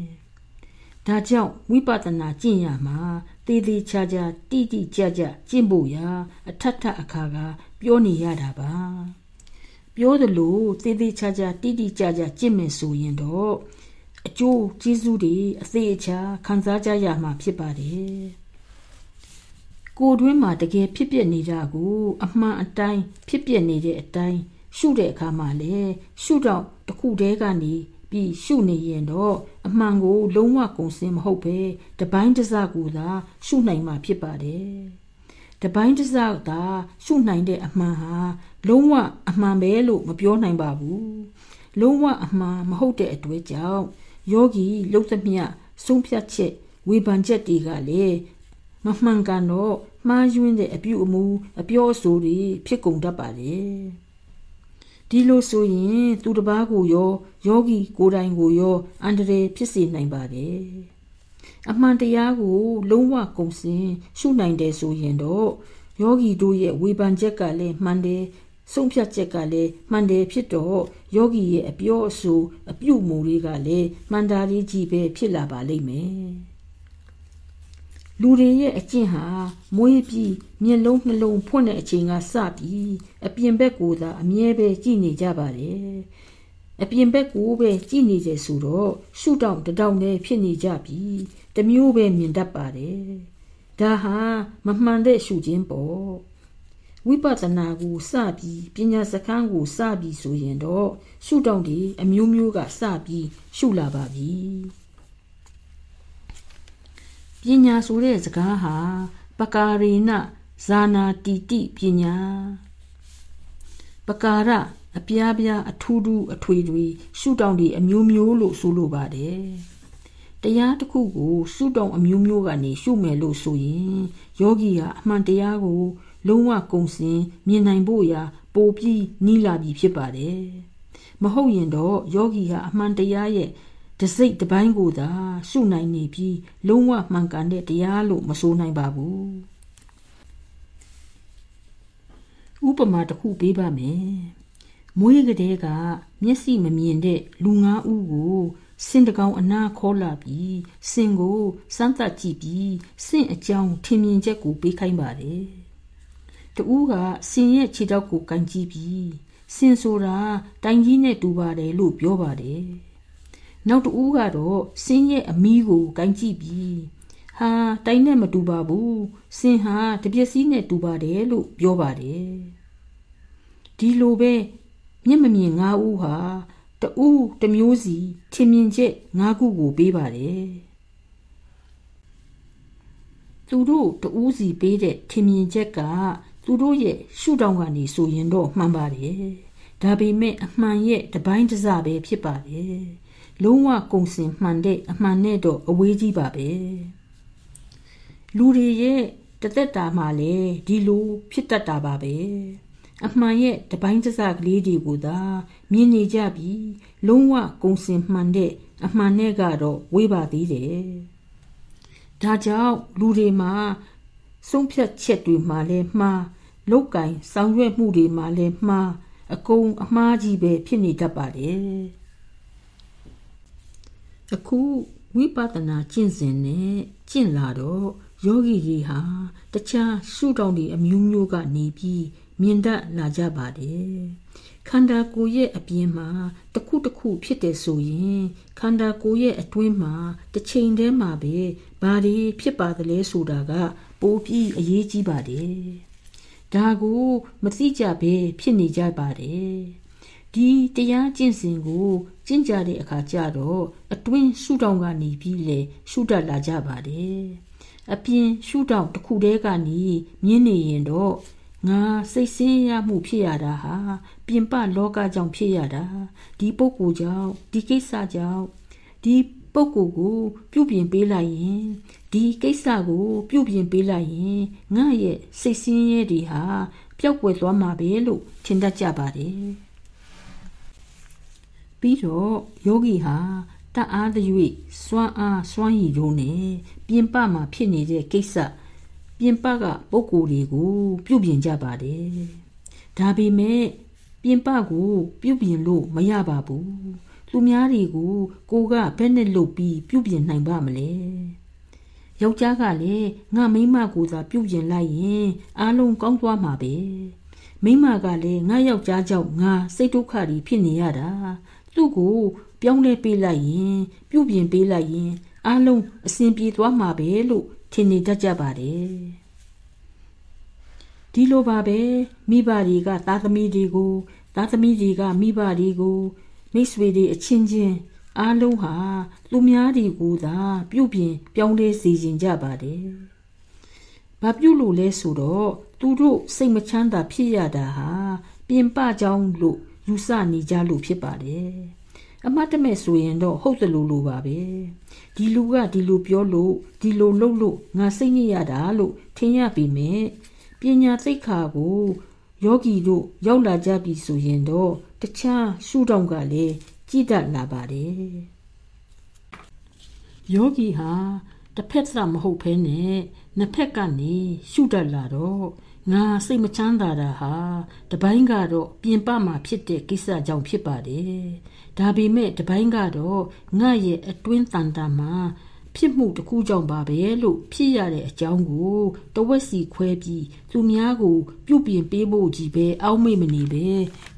Speaker 1: ။ဒါကြောင့်ဝိပဿနာကျင့်ရမှာတေးသေးချာချာတိတိကျကျကျင့်ဖို့ရာအထက်ထအခါကပြောနေရတာပါ။ပြောသလိုတေးသေးချာချာတိတိကျကျကျင့်မယ်ဆိုရင်တော့အကျိုးကျေးဇူးတွေအသေးအချာခံစားကြရမှာဖြစ်ပါတယ်။ ကိုတွင်းမှာတကယ်ဖြစ်ပျက်နေတာကိုအမှန်အတိုင်းဖြစ်ပျက်နေတဲ့အတိုင်းရှုတဲ့အခါမှာလေရှုတော့တစ်ခုတည်းကနေပြီးရှုနေရင်တော့အမှန်ကိုလုံးဝကုံစင်မဟုတ်ပဲတပိုင်းတစကူသာရှုနိုင်မှာဖြစ်ပါတယ်တပိုင်းတစသာရှုနိုင်တဲ့အမှန်ဟာလုံးဝအမှန်ပဲလို့မပြောနိုင်ပါဘူးလုံးဝအမှန်မဟုတ်တဲ့အတွက်ကြောင့်ယောဂီလှုပ်သမျှဆုံးဖြတ်ချက်ဝေဖန်ချက်တွေကလည်း မမှန်ကန်တော့မှားယွင်းတဲ့အပြုအမူအပြောအဆိုတွေဖြစ်ကုန်တတ်ပါလေဒီလိုဆိုရင်သူတစ်ပါးကိုရောယောဂီကိုယ်တိုင်ကိုရောအန္တရာယ်ဖြစ်စေနိုင်ပါတယ်အမှန်တရားကို လုံးဝကုံစင်ရှုနိုင်တယ်ဆိုရင်တော့ယောဂီတို့ရဲ့ဝေဖန်ချက်ကလည်းမှန်တယ်ဆုံးဖြတ်ချက်ကလည်းမှန်တယ်ဖြစ်တော့ယောဂီရဲ့အပြောအဆိုအပြုမူတွေကလည်းမှန်တာကြီးပဲဖြစ်လာပါလိမ့်မယ် လူတွေရဲ့အကျင့်ဟာမွေးပြီးမျက်လုံးနှလုံးဖွင့်တဲ့အချိန်ကစပြီးအပြင်ဘက်ကိုသာအမြဲပဲကြည့်နေကြပါတယ်အပြင်ဘက်ကိုပဲကြည့်နေကြဆိုတော့ရှုတောင့်တတောင့်နဲ့ဖြစ်နေကြပြီးတမျိုးပဲမြင်တတ်ပါတယ်ဒါဟာမမှန်တဲ့ရှုခြင်းပေါ့ဝိပဿနာကိုစပြီးပညာစခန်းကိုစပြီးဆိုရင်တော့ရှုတောင့်ဒီအမျိုးမျိုးကစပြီးရှုလာပါပြီ ပညာဆိုတဲ့စကားဟာပကာရေနဇာနာတိတိပညာပကာရအပြားပြားအထူးထူးအထွေထွေရှုထောင့်တွေအမျိုးမျိုးလို့ဆိုလိုပါတယ်တရားတစ်ခုကိုရှုထောင့်အမျိုးမျိုးကနေရှုမယ်လို့ဆိုရင်ယောဂီဟာအမှန်တရားကို လုံးဝကုံစင်မြင်နိုင်ဖို့ရာပိုပြီးနီးလာပြီဖြစ်ပါတယ်မဟုတ်ရင်တော့ယောဂီဟာအမှန်တရားရဲ့ တစိတ်တစ်ပိုင်းကိုသာရှုနိုင်နေပြီးလုံးဝမှန်ကန်တဲ့တရားလို့မဆိုနိုင်ပါဘူးဥပမာတစ်ခုပေးပါမယ်မွေးကလေးကမျက်စိမမြင်တဲ့လူငါးဦးကိုစင်တကောင်အနာခေါ်လာပြီးစင်ကိုစမ်းသပ်ကြည့်ပြီးစင့်အကြောင်းထင်မြင်ချက်ကိုပေးခိုင်းပါတယ်တူးကစင်ရဲ့ခြေထောက်ကိုကန်ကြည့်ပြီးစင်ဆိုတာတိုင်ကြီးနဲ့တူပါတယ်လို့ပြောပါတယ် နောက်တူးကတော့စင်ရဲ့အမီးကိုကန်ကြည့်ပြီးဟာတိုင်နဲ့မတူပါဘူးစင်ဟာတပြက်စီးနဲ့တူပါတယ်လို့ပြောပါတယ်ဒီလိုပဲမျက်မမြင်ငါးဦးဟာတူးတမျိုးစီထင်မြင်ချက်ငါးခုကိုပေးပါတယ်သူတို့တူးစီပေးတဲ့ထင်မြင်ချက်ကသူတို့ရဲ့ရှုထောင့်ကနေဆိုရင်တော့မှန်ပါတယ်ဒါပေမဲ့အမှန်ရဲ့တပိုင်းတစပဲဖြစ်ပါတယ် လုံးဝကုံစင်မှန်တဲ့အမှန်နဲ့တော့အဝေးကြီးပါပဲလူတွေရဲ့တသက်တာမှလည်းဒီလိုဖြစ်တတ်တာပါပဲအမှန်ရဲ့တပိုင်းတစကလေးတွေကိုသာမြင်နေကြပြီးလုံးဝကုံစင်မှန်တဲ့အမှန်နဲ့ကတော့ဝေးပါသေးတယ်ဒါကြောင့်လူတွေမှာဆုံးဖြတ်ချက်တွေမှာလည်းမှားလုတ်ကင်ဆောင်ရွက်မှုတွေမှာလည်းမှားအကုန်အမှားကြီးပဲဖြစ်နေတတ်ပါတယ် အခုဝိပဿနာကျင့်စဉ်နဲ့ကျင့်လာတော့ယောဂီတွေဟာတခြားရှုထောင့်တွေအမျိုးမျိုးကနေပြီးမြင်တတ်လာကြပါတယ်ခန္ဓာကိုယ်ရဲ့အပြင်မှာတစ်ခုတစ်ခုဖြစ်တယ်ဆိုရင်ခန္ဓာကိုယ်ရဲ့အတွင်းမှာတစ်ချိန်တည်းမှာပဲဘာတွေဖြစ်ပါသလဲဆိုတာက ပိုပြီးအရေးကြီးပါတယ်ဒါကိုမသိကြပဲဖြစ်နေကြပါတယ် ဒီတရားကျင့်စဉ်ကိုကျင့်ကြတဲ့အခါကျတော့အတွင်းရှုထောင့်ကနေပြီးလေရှုတတ်လာကြပါတယ်အပြင်ရှုထောင့်တစ်ခုတည်းကနေမြင်နေရင်တော့ငါစိတ်ဆင်းရဲမှုဖြစ်ရတာဟာပြင်ပလောကကြောင့်ဖြစ်ရတာဒီပုဂ္ဂိုလ်ကြောင့်ဒီကိစ္စကြောင့်ဒီပုဂ္ဂိုလ်ကိုပြုပြင်ပေးလိုက်ရင်ဒီကိစ္စကိုပြုပြင်ပေးလိုက်ရင်ငါရဲ့စိတ်ဆင်းရဲတွေဟာပျောက်ကွယ်သွားမှာပဲလို့ထင်တတ်ကြပါတယ် ပြီးတော့ယောဂီဟာတအားသရွေ့စွမ်းအားစွမ်းရည်တို့နဲ့ပြင်ပမှာဖြစ်နေတဲ့ကိစ္စပြင်ပကပုံကိုယ်တွေကို ပြုပြင်ကြပါတယ်ဒါပေမဲ့ပြင်ပကိုပြုပြင်လို့မရပါဘူးသူများတွေကိုကိုကဘယ်နဲ့လုပ်ပြီးပြုပြင်နိုင်ပါမလဲယောက်ျားကလည်းငါမိမကိုသာပြုပြင်လိုက်ရင်အားလုံးကောင်းသွားမှာပဲမိမကလည်းငါယောက်ျားကြောင့်ငါစိတ်ဒုက္ခတွေဖြစ်နေရတာ သူ့ကိုပြောင်းလဲပေးလိုက်ရင် ပြုပြင်ပေးလိုက်ရင်အားလုံးအဆင်ပြေသွားမှာပဲလို့ထင်နေတတ်ကြပါတယ်ဒီလိုပါပဲမိဘတွေကသားသမီးတွေကိုသားသမီးတွေကမိဘတွေကိုမိတ်ဆွေတွေအချင်းချင်းအားလုံးဟာသူများတွေကိုသာ ပြုပြင်ပြောင်းလဲစေခြင်းကြပါတယ်။ဘာပြုလို့လဲဆိုတော့သူတို့စိတ်မချမ်းသာဖြစ်ရတာဟာပြင်ပကြောင်းလို့ ယူဆနေကြလို့ဖြစ်ပါတယ်။အမတ်တမဲ့ဆိုရင်တော့ဟုတ်သလိုလိုပါပဲ။ဒီလူကဒီလိုပြောလို့ဒီလိုလုပ်လို့ငါစိတ်ညစ်ရတာလို့ထင်ရပြီမဲ့ပညာသိက္ခာကိုယောဂီတို့ရောက်လာကြပြီဆိုရင်တော့တခြားရှုထောင့်ကလည်းကြည်တတ်လာပါတယ်ယောဂီဟာတစ်ဖက်စမဟုတ်ဖ ೇನೆ နှစ်ဖက်ကနေရှုတတ်လာတော့ ငါစိတ်မချမ်းသာတာဟာတပိုင်းကတော့ပြင်ပမှာဖြစ်တဲ့ကိစ္စကြောင့်ဖြစ်ပါတယ်ဒါပေမဲ့တပိုင်းကတော့ငါရဲ့အတွင်းတန်တာမှာဖြစ်မှုတစ်ခုကြောင့်ပါပဲလို့ဖြစ်ရတဲ့အကြောင်းကိုတဝက်စီခွဲပြီးသူများကို ပြုပြင်ပေးဖို့ကြီးပဲအောက်မေ့မနေပဲ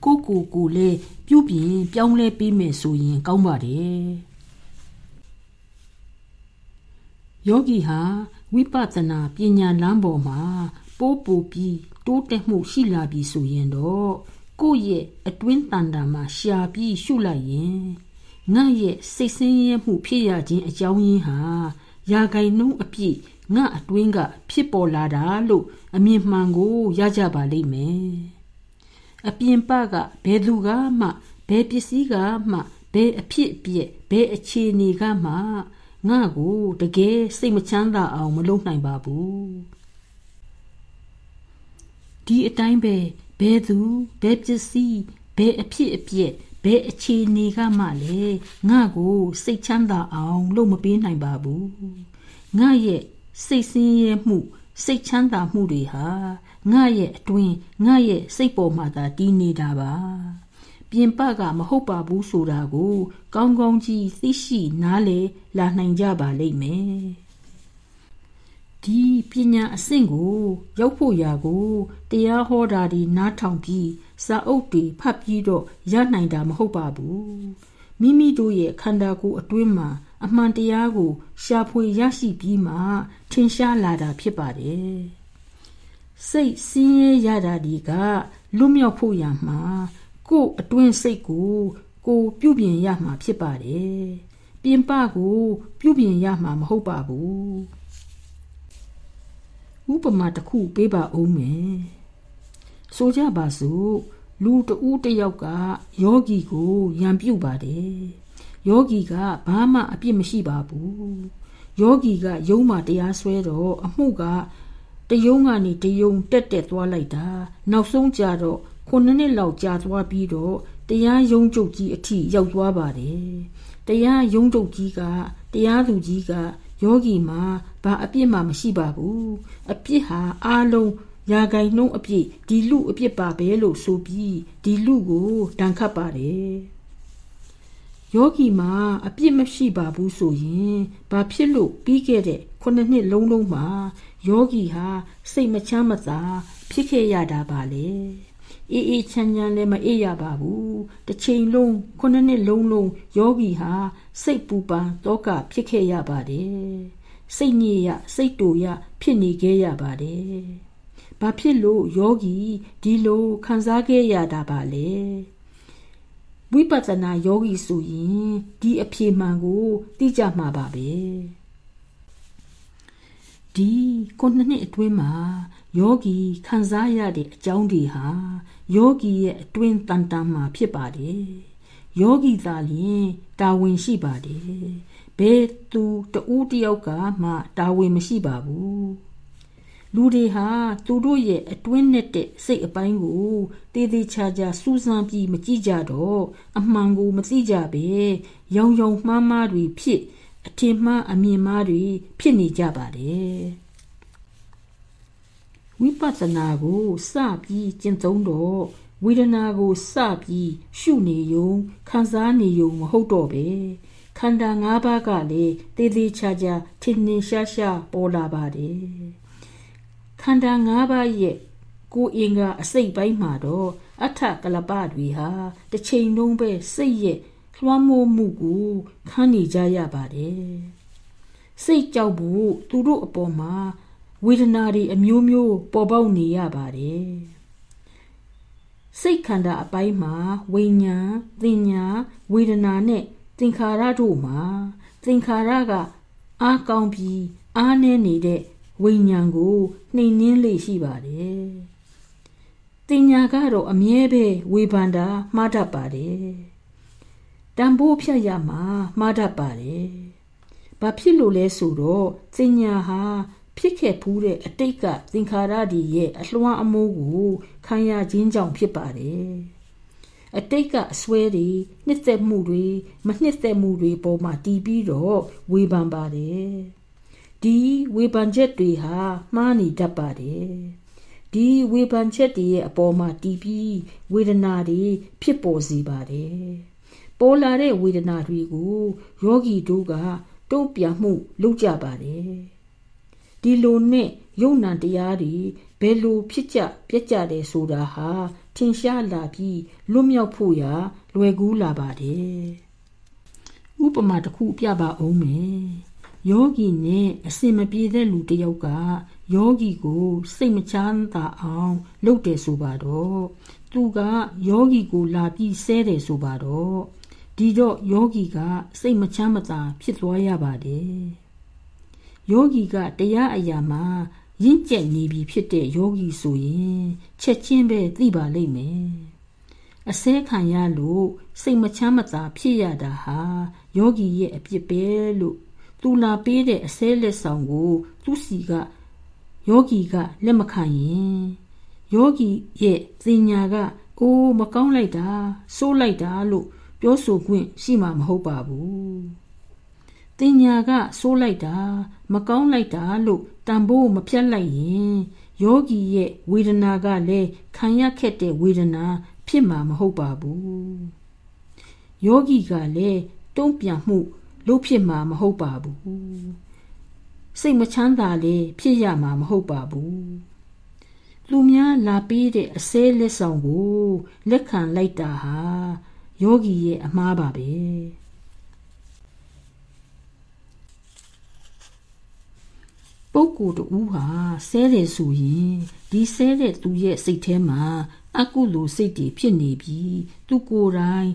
Speaker 1: ကိုကိုကိုလည်းပြုပြင်ပြောင်းလဲပေးမယ်ဆိုရင်ကောင်းပါတယ်ယောဂီဟာဝိပဿနာပညာလမ်းပေါ်မှာ ပိုးပူပြီးတိုးတက်မှုရှိလာပြီဆိုရင်တော့ကိုယ့်ရဲ့အတွင်းတန်တာမှာရှာပြီးရှုလိုက်ရင်ငါရဲ့စိတ်ဆင်းရဲမှုဖြစ်ရခြင်းအကြောင်းရင်းဟာယာဂိုင်နှုံးအပြည့်ငါအတွင်းကဖြစ်ပေါ်လာတာလို့အမြင်မှန်ကိုရကြပါလိမ့်မယ်အပြင်ပကဘယ်သူကမှဘယ်ပစ္စည်းကမှဘယ်အဖြစ်အပျက်ဘယ်အခြေအနေကမှငါ့ကိုတကယ်စိတ်မချမ်းသာအောင်မလုပ်နိုင်ပါဘူး ဒီအတိုင်းပဲဘယ်သူဘယ်ပစ္စည်းဘယ်အဖြစ်အပျက်ဘယ်အခြေအနေကမှလည်းငါ့ကိုစိတ်ချမ်းသာအောင်လုပ်မပေးနိုင်ပါဘူးငါရဲ့စိတ်ဆင်းရဲမှု စိတ်ချမ်းသာမှုတွေဟာငါရဲ့အတွင်းငါရဲ့စိတ်ပေါ်မှာသာတည်နေတာပါပြင်ပကမဟုတ်ပါဘူးဆိုတာကို ကောင်းကောင်းကြီးသိရှိနားလေလာနိုင်ကြပါလိမ့်မယ် ဒီပညာအဆင့်ကို ရောက်ဖို့ရာကိုတရားဟောတာဒီနားထောင်ပြီးစာအုပ်တွေဖတ်ပြီးတော့ရနိုင်တာမဟုတ်ပါဘူးမိမိတို့ရဲ့ခန္ဓာကိုယ်အတွင်းမှာအမှန်တရားကို ရှာဖွေရရှိပြီးမှထင်ရှားလာတာဖြစ်ပါတယ်စိတ်ဆင်းရဲရတာဒီကလွတ်မြောက်ဖို့ရမှာကိုယ်အတွင်းစိတ်ကိုကိုပြုပြင်ရမှာဖြစ်ပါတယ်ပြင်ပကို ပြုပြင်ရမှာမဟုတ်ပါဘူး ဥပမာတစ်ခုပေးပါဦးမယ်ဆိုကြပါစို့လူတဦးတယောက်ကယောဂီကိုရံပြုတ်ပါတယ်ယောဂီကဘာမှအပြစ်မရှိပါဘူးယောဂီကယုံမှတရားဆွဲတော့အမှုကတယုံကနေတယုံတက်တက်သွားလိုက်တာနောက်ဆုံးကြတော့ခုနှစ်နှစ်လောက်ကြာသွားပြီးတော့တရားယုံကြုတ်ကြီးအထိရောက်သွားပါတယ်တရားယုံကြုတ်ကြီးကတရားသူကြီးက ယောဂီမှာဘာအပြစ်မှမရှိပါဘူးအပြစ်ဟာအားလုံးရာဂိုင်နှုံးအပြစ်ဒီလူအပြစ်ပါပဲလို့ဆိုပြီးဒီလူကိုတန်ခတ်ပါတယ်ယောဂီမှာအပြစ်မရှိပါဘူးဆိုရင်ဘာဖြစ်လို့ပြီးခဲ့တဲ့ခုနှစ်နှစ်လုံးလုံးမှာယောဂီဟာစိတ်မချမ်းမသာဖြစ်ခဲ့ရတာပါလေ အေးအေးချမ်းချမ်းလည်းမအေးရပါဘူးတစ်ချိန်လုံးခုနှစ်နှစ်လုံးလုံးယောဂီဟာစိတ်ပူပန်တောကဖြစ်ခဲ့ရပါတယ်စိတ်ညစ်ရစိတ်တူရဖြစ်နေခဲ့ရပါတယ်ဘာဖြစ်လို့ယောဂီဒီလိုခံစားခဲ့ရတာပါလဲဝိပဿနာယောဂီဆိုရင်ဒီအဖြေမှန်ကိုသိကြမှာပါပဲဒီခုနှစ်နှစ်အတွင်းမှာ ယောဂီခံစားရတဲ့အကြောင်းတွေဟာယောဂီရဲ့အတွင်းတန်တန်မှာဖြစ်ပါတယ်ယောဂီသာလျှင်တာဝန်ရှိပါတယ်ဘယ်သူတဦးတယောက်ကမှတာဝန်မရှိပါဘူးလူတွေဟာသူတို့ရဲ့အတွင်းနဲ့တဲ့စိတ်အပိုင်းကိုတည်တည်ချာချာစူးစမ်းပြီးမကြည့်ကြတော့အမှန်ကိုမသိကြပဲရောင်ရောင်မှားမှားတွေဖြစ်အထင်မှားအမြင်မှားတွေဖြစ်နေကြပါတယ် ဝိပဿနာကိုစပြီးကျင့်သုံးတော့ဝေဒနာကိုစပြီးရှုနေယုံခံစားနေယုံမဟုတ်တော့ပဲခန္ဓာ၅ပါးကလည်းတည်တည်ချာချာထင်ထင်ရှားရှားပေါ်လာပါတယ်ခန္ဓာ၅ပါးရဲ့ကိုယ်အင်္ဂါအစိတ်ပိုင်းမှာတော့အထကလပတွေဟာတစ်ချိန်လုံးပဲစိတ်ရဲ့လွှမ်းမိုးမှုကိုခံနေကြရပါတယ်စိတ်ကြောက်ဖို့သူတို့အပေါ်မှာ ဝေဒနာတွေအမျိုးမျိုးပေါ်ပေါက်နေရပါတယ်စိတ်ခန္ဓာအပိုင်းမှာဝိညာဉ်သင်ညာဝေဒနာနဲ့သင်္ခါရတို့မှာသင်္ခါရကအားကောင်းပြီးအားနည်းနေတဲ့ဝိညာဉ်ကိုနှိမ်နှင်းလေရှိပါတယ်တင်ညာကတော့အမြဲပဲဝေဖန်တာမှားတတ်ပါတယ်တန်ဖိုးဖြတ်ရမှာမှားတတ်ပါတယ်ဘာဖြစ်လို့လဲဆိုတော့တင်ညာဟာ ဖြစ်ခဲ့ဖူးတဲ့အတိတ်ကသင်္ခါရတွေရဲ့အလွှမ်းအမိုးကိုခံရခြင်းကြောင့်ဖြစ်ပါတယ်အတိတ်ကအစွဲတွေနှစ်သက်မှုတွေမနှစ်သက်မှုတွေပေါ်မှာတည်ပြီးတော့ဝေဖန်ပါတယ်ဒီဝေဖန်ချက်တွေဟာမှားနေတတ်ပါတယ်ဒီဝေဖန်ချက်တွေရဲ့အပေါ်မှာတည်ပြီးဝေဒနာတွေဖြစ်ပေါ်စေပါတယ်ပေါ်လာတဲ့ဝေဒနာတွေကိုယောဂီတို့ကတုံ့ပြန်မှုလုပ်ကြပါတယ် ဒီလိုနဲ့ယုံနံတရားတွေဘယ်လိုဖြစ်ကြပြက်ကြတယ်ဆိုတာဟာထင်ရှားလာပြီးလွတ်မြောက်ဖို့ရာလွယ်ကူးလာပါတယ်ဥပမာတစ်ခုပြပါအောင်မယ်ယောဂီနဲ့အစင်မပြေတဲ့လူတစ်ယောက်ကယောဂီကို စိတ်မချမ်းသာအောင်လုပ်တယ်ဆိုပါတော့သူကယောဂီကိုလာပြီးဆဲတယ်ဆိုပါတော့ဒီတော့ယောဂီကစိတ်မချမ်းမသာဖြစ်သွားရပါတယ် ယောဂီကတရားအရာမှာရင့်ကျက်နေပြီဖြစ်တဲ့ယောဂီဆိုရင်ချက်ချင်းပဲသိပါလိမ့်မယ်အစဲခံရလို့စိတ်မချမ်းမသာဖြစ်ရတာဟာယောဂီရဲ့အပြစ်ပဲလို့သူလာပေးတဲ့အစဲလက်ဆောင်ကိုသူစီကယောဂီကလက်မခံရင်ယောဂီရဲ့စင်ညာကအိုးမကောင်းလိုက်တာ စိုးလိုက်တာလို့ပြောဆိုခွင့်ရှိမှာမဟုတ်ပါဘူး တင်ညာကစိုးလိုက်တာမကောင်းလိုက်တာလို့တန်ဖိုးမဖြတ်လိုက်ရင်ယောဂီရဲ့ဝေဒနာကလည်းခံရခက်တဲ့ဝေဒနာ ဖြစ်မှာမဟုတ်ပါဘူးယောဂီကလည်းတုံ့ပြန်မှုလုပ်ဖြစ်မှာမဟုတ်ပါဘူးစိတ်မချမ်းသာလေဖြစ်ရမှာမဟုတ်ပါဘူးလူများလာပေးတဲ့အစဲလက်ဆောင်ကိုလက်ခံလိုက်တာဟာယောဂီရဲ့အမှားပါပဲ ပုဂ္ဂိုလ်တူဟာဆဲတယ်ဆိုရင်ဒီဆဲတဲ့သူရဲ့စိတ်ထဲမှာအကုသိုလ်စိတ်တွေဖြစ်နေပြီးသူကိုယ်တိုင်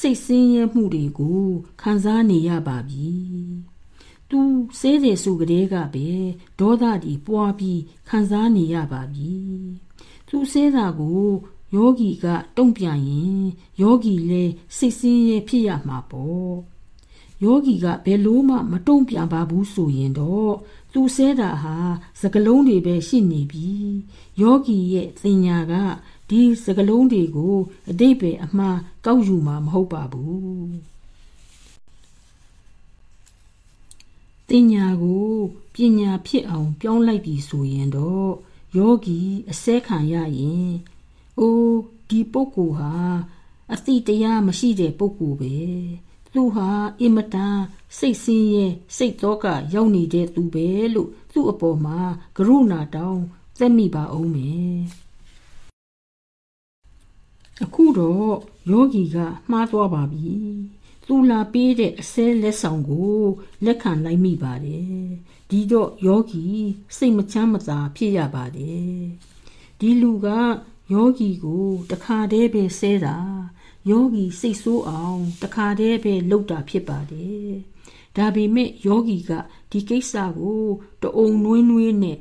Speaker 1: စိတ်ဆင်းရဲမှုတွေကိုခံစားနေရပါပြီ။သူဆဲတယ်ဆိုကြတဲ့ကပဲဒေါသတွေပွားပြီးခံစားနေရပါပြီ။သူဆဲတာကိုယောဂီကတုံ့ပြန်ရင်ယောဂီလည်းစိတ်ဆင်းရဲဖြစ်ရမှာပေါ့။ယောဂီကဘယ်လို့မှမတုံ့ပြန်ပါဘူးဆိုရင်တော့ သူဆဲတာဟာစကလုံးတွေပဲရှိနေပြီယောဂီရဲ့သင်ညာကဒီစကလုံးတွေကိုအတိတ်ပဲအမှားကောက်ယူမှာမဟုတ်ပါဘူးတင်ညာကိုပညာဖြစ်အောင် ပြောင်းလိုက်ပြီဆိုရင်တော့ယောဂီအစဲခံရရင်အိုးဒီပုဂ္ဂိုလ်ဟာအတိတရားမရှိတဲ့ပုဂ္ဂိုလ်ပဲ သူဟာအင်မတန်စိတ်ဆင်းရဲစိတ်တော့ကရောက်နေတဲ့သူပဲလို့သူ့အပေါ်မှာကရုဏာတောင်းသက်မိပါအောင်မယ်အခုတော့ယောဂီကမှားသွားပါပြီသူလာပေးတဲ့အစဲလက်ဆောင်ကို လက်ခံလိုက်မိပါတယ်ဒီတော့ယောဂီစိတ်မချမ်းမသာဖြစ်ရပါတယ်ဒီလူကယောဂီကိုတခါတည်းပဲဆဲတာ ယောဂီစိတ်ဆိုးအောင်တခါတည်းပဲလှုပ်တာဖြစ်ပါတယ်ဒါပေမဲ့ယောဂီကဒီကိစ္စကိုတအုံနွေးနွေးနဲ့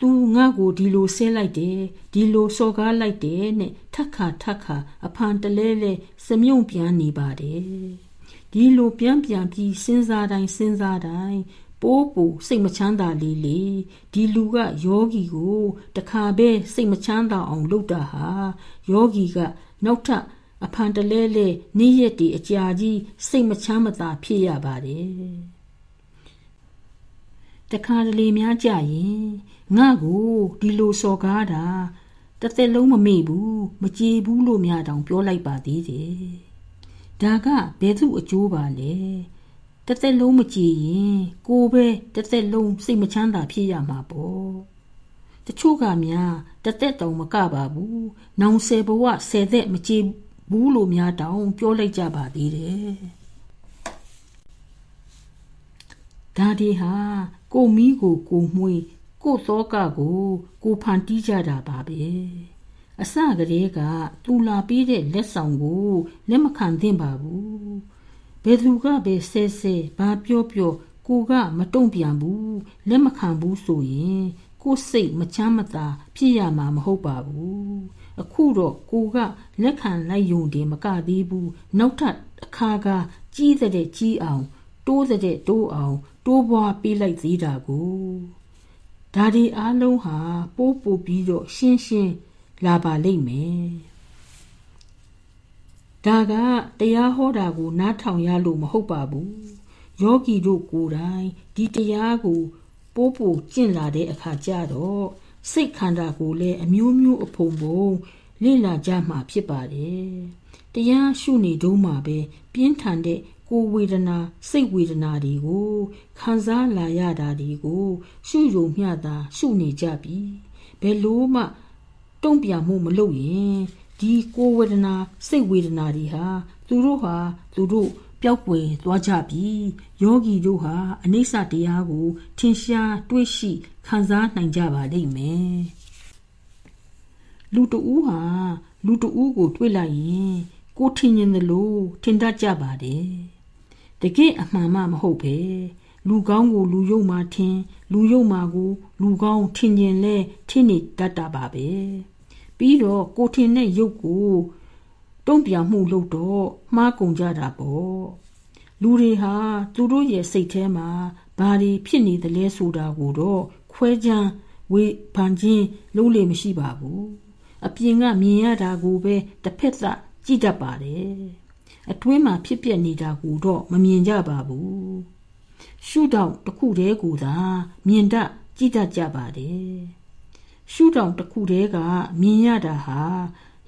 Speaker 1: သူငါ့ကိုဒီလိုဆဲလိုက်တယ်ဒီလိုစော်ကားလိုက်တယ်နဲ့ထက်ခါထက်ခါအဖန်တလဲလဲစမြုံပြန်နေပါတယ်ဒီလိုပြန်ပြန်ပြီးစဉ်းစားတိုင်းစဉ်းစားတိုင်းပိုးပူစိတ်မချမ်းသာလေးလေဒီလူကယောဂီကိုတခါပဲစိတ်မချမ်းသာအောင်လုပ်တာဟာယောဂီကနောက်ထပ် အဖန်တလဲလဲနေ့ရက်ဒီအကြာကြီးစိတ်မချမ်းမသာဖြစ်ရပါတယ်တခါတလေများကြရင်ငါ့ကိုဒီလိုစော်ကားတာတသက်လုံးမမေ့ဘူးမကြည်ဘူးလို့များတောင်ပြောလိုက်ပါသေးတယ်ဒါကဘယ်သူအကျိုးပါလဲတသက်လုံးမကြည်ရင်ကိုပဲတသက်လုံးစိတ်မချမ်းသာဖြစ်ရမှာပေါ့တချို့ကများတသက်တောင်မကပါဘူးနောင်ဆယ်ဘဝဆယ်သက်မကြည် ဘူးလို့များတောင်ပြောလိုက်ကြပါသေးတယ်ဒါဒီဟာကိုမီးကိုကိုမွှေးကိုသောကကိုကိုဖန်တီးကြတာပါပဲအစကတည်းကသူလာပြီးတဲ့လက်ဆောင်ကိုလက်မခံသင့်ပါဘူးဘယ်သူကပဲဆဲဆဲဘာပြောပြောကိုကမတုံ့ပြန်ဘူးလက်မခံဘူးဆိုရင်ကိုစိတ်မချမ်းမသာဖြစ်ရမှာမဟုတ်ပါဘူး အခုတော့ကိုကလက်ခံလိုက်ယုံတယ်မကသေးဘူးနောက်ထပ်အခါကကြီးတဲ့ကြီးအောင် တိုးတဲ့တိုးအောင် တိုးပွားပေးလိုက်သေးတာကိုဒါဒီအားလုံးဟာပိုးပို့ပြီးတော့ရှင်းရှင်းလာပါလိမ့်မယ်ဒါကတရားဟောတာကို နားထောင်ရလို့မဟုတ်ပါဘူးယောဂီတို့ကိုယ်တိုင်ဒီတရားကို ပိုးပို့ကျင့်လာတဲ့အခါကျတော့ စိတ်ခန္ဓာကိုလည်းအမျိုးမျိုးအဖုံဖုံလေ့လာကြမှာဖြစ်ပါတယ်တရားရှုနေတုန်းမှာပဲပြင်းထန်တဲ့ကိုဝေဒနာစိတ်ဝေဒနာတွေကိုခံစားလာရတာတွေကို ရှုယုံမျှတာရှုနေကြပြီဘယ်လို့မှ တုံ့ပြန်မှုမလုပ်ရင်ဒီကိုဝေဒနာစိတ်ဝေဒနာတွေဟာသူတို့ဟာသူတို့ ပျောက်ကွယ်သွားကြပြီယောဂီတို့ဟာအနိစ္စတရားကိုထင်ရှားတွေးရှိခံစားနိုင်ကြပါလိမ့်မယ်လူတူဟာလူတူကိုတွေးလိုက်ရင်ကိုထင်ရင်လို့ထင်တတ်ကြပါတယ်တကယ်အမှန်မှမဟုတ်ပဲလူကောင်းကိုလူယုံမှထင်လူယုံမှကိုလူကောင်းထင်ကျင်လဲထင်နေတတ်တာပါပဲပြီးတော့ကိုထင်တဲ့ရုပ်ကို တုံ့ပြန်မှုလို့တော့မှားကုန်ကြတာပေါ့လူတွေဟာသူတို့ရဲ့စိတ်ထဲမှာဘာတွေဖြစ်နေသလဲဆိုတာကိုတော့ခွဲခြမ်းဝေဖန်ခြင်းလုံးလေမရှိပါဘူးအပြင်ကမြင်ရတာကိုပဲတစ်ဖက်သက်ကြည့်တတ်ပါတယ်အတွင်းမှာဖြစ်ပျက်နေတာကိုတော့မမြင်ကြပါဘူးရှုထောင့်တစ်ခုတည်းကိုသာမြင်တတ်ကြည့်တတ်ကြပါတယ်ရှုထောင့်တစ်ခုတည်းကမြင်ရတာဟာ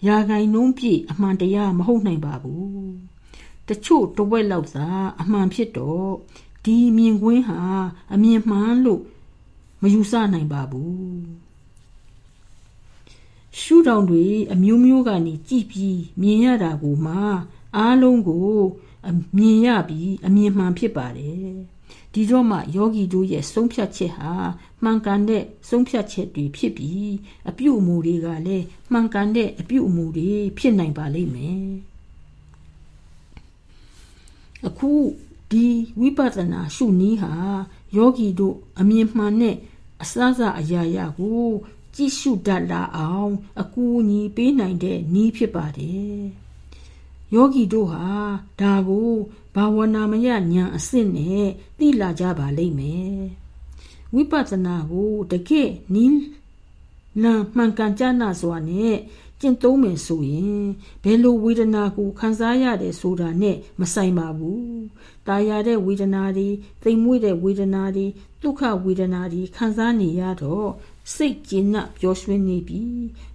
Speaker 1: ရာဂိုင်နှုံးပြည့်အမှန်တရားမဟုတ်နိုင်ပါဘူးတချို့တဝက်လောက်သာအမှန်ဖြစ်တော့ဒီမြင်ကွင်းဟာအမြင်မှန်လို့မယူဆနိုင်ပါဘူးရှုထောင့်တွေအမျိုးမျိုးကနေကြည့်ပြီးမြင်ရတာကိုမှအားလုံးကိုမြင်ရပြီးအမြင်မှန်ဖြစ်ပါတယ်ဒီတော့မှယောဂီတို့ရဲ့ဆုံးဖြတ်ချက်ဟာ မှန်ကန်တဲ့ဆုံးဖြတ်ချက်တွေဖြစ်ပြီးအပြုအမူတွေကလည်းမှန်ကန်တဲ့အပြုအမူတွေဖြစ်နိုင်ပါလိမ့်မယ်အခုဒီဝိပဿနာရှုနည်းဟာယောဂီတို့အမြင်မှန်တဲ့အစအစအရာရာကိုကြည့်ရှုတတ်လာအောင်အကူအညီပေးနိုင်တဲ့နည်းဖြစ်ပါတယ်ယောဂီတို့ဟာဒါကိုဘာဝနာမယဉာဏ်အစစ်နဲ့သိလာကြပါလိမ့်မယ် ဝိပဿနာကိုတကယ်နီးလမ်းမှန်ကန်ကြနာစွာနဲ့ကျင့်သုံးမယ်ဆိုရင်ဘယ်လိုဝေဒနာကိုခံစားရတယ်ဆိုတာနဲ့မဆိုင်ပါဘူး။ตายရတဲ့ဝေဒနာတွေသိမ်မွေ့တဲ့ဝေဒနာတွေဒုက္ခဝေဒနာတွေခံစားနေရတော့စိတ်ကျဉ်နှပျော်ရွှင်နေပြီ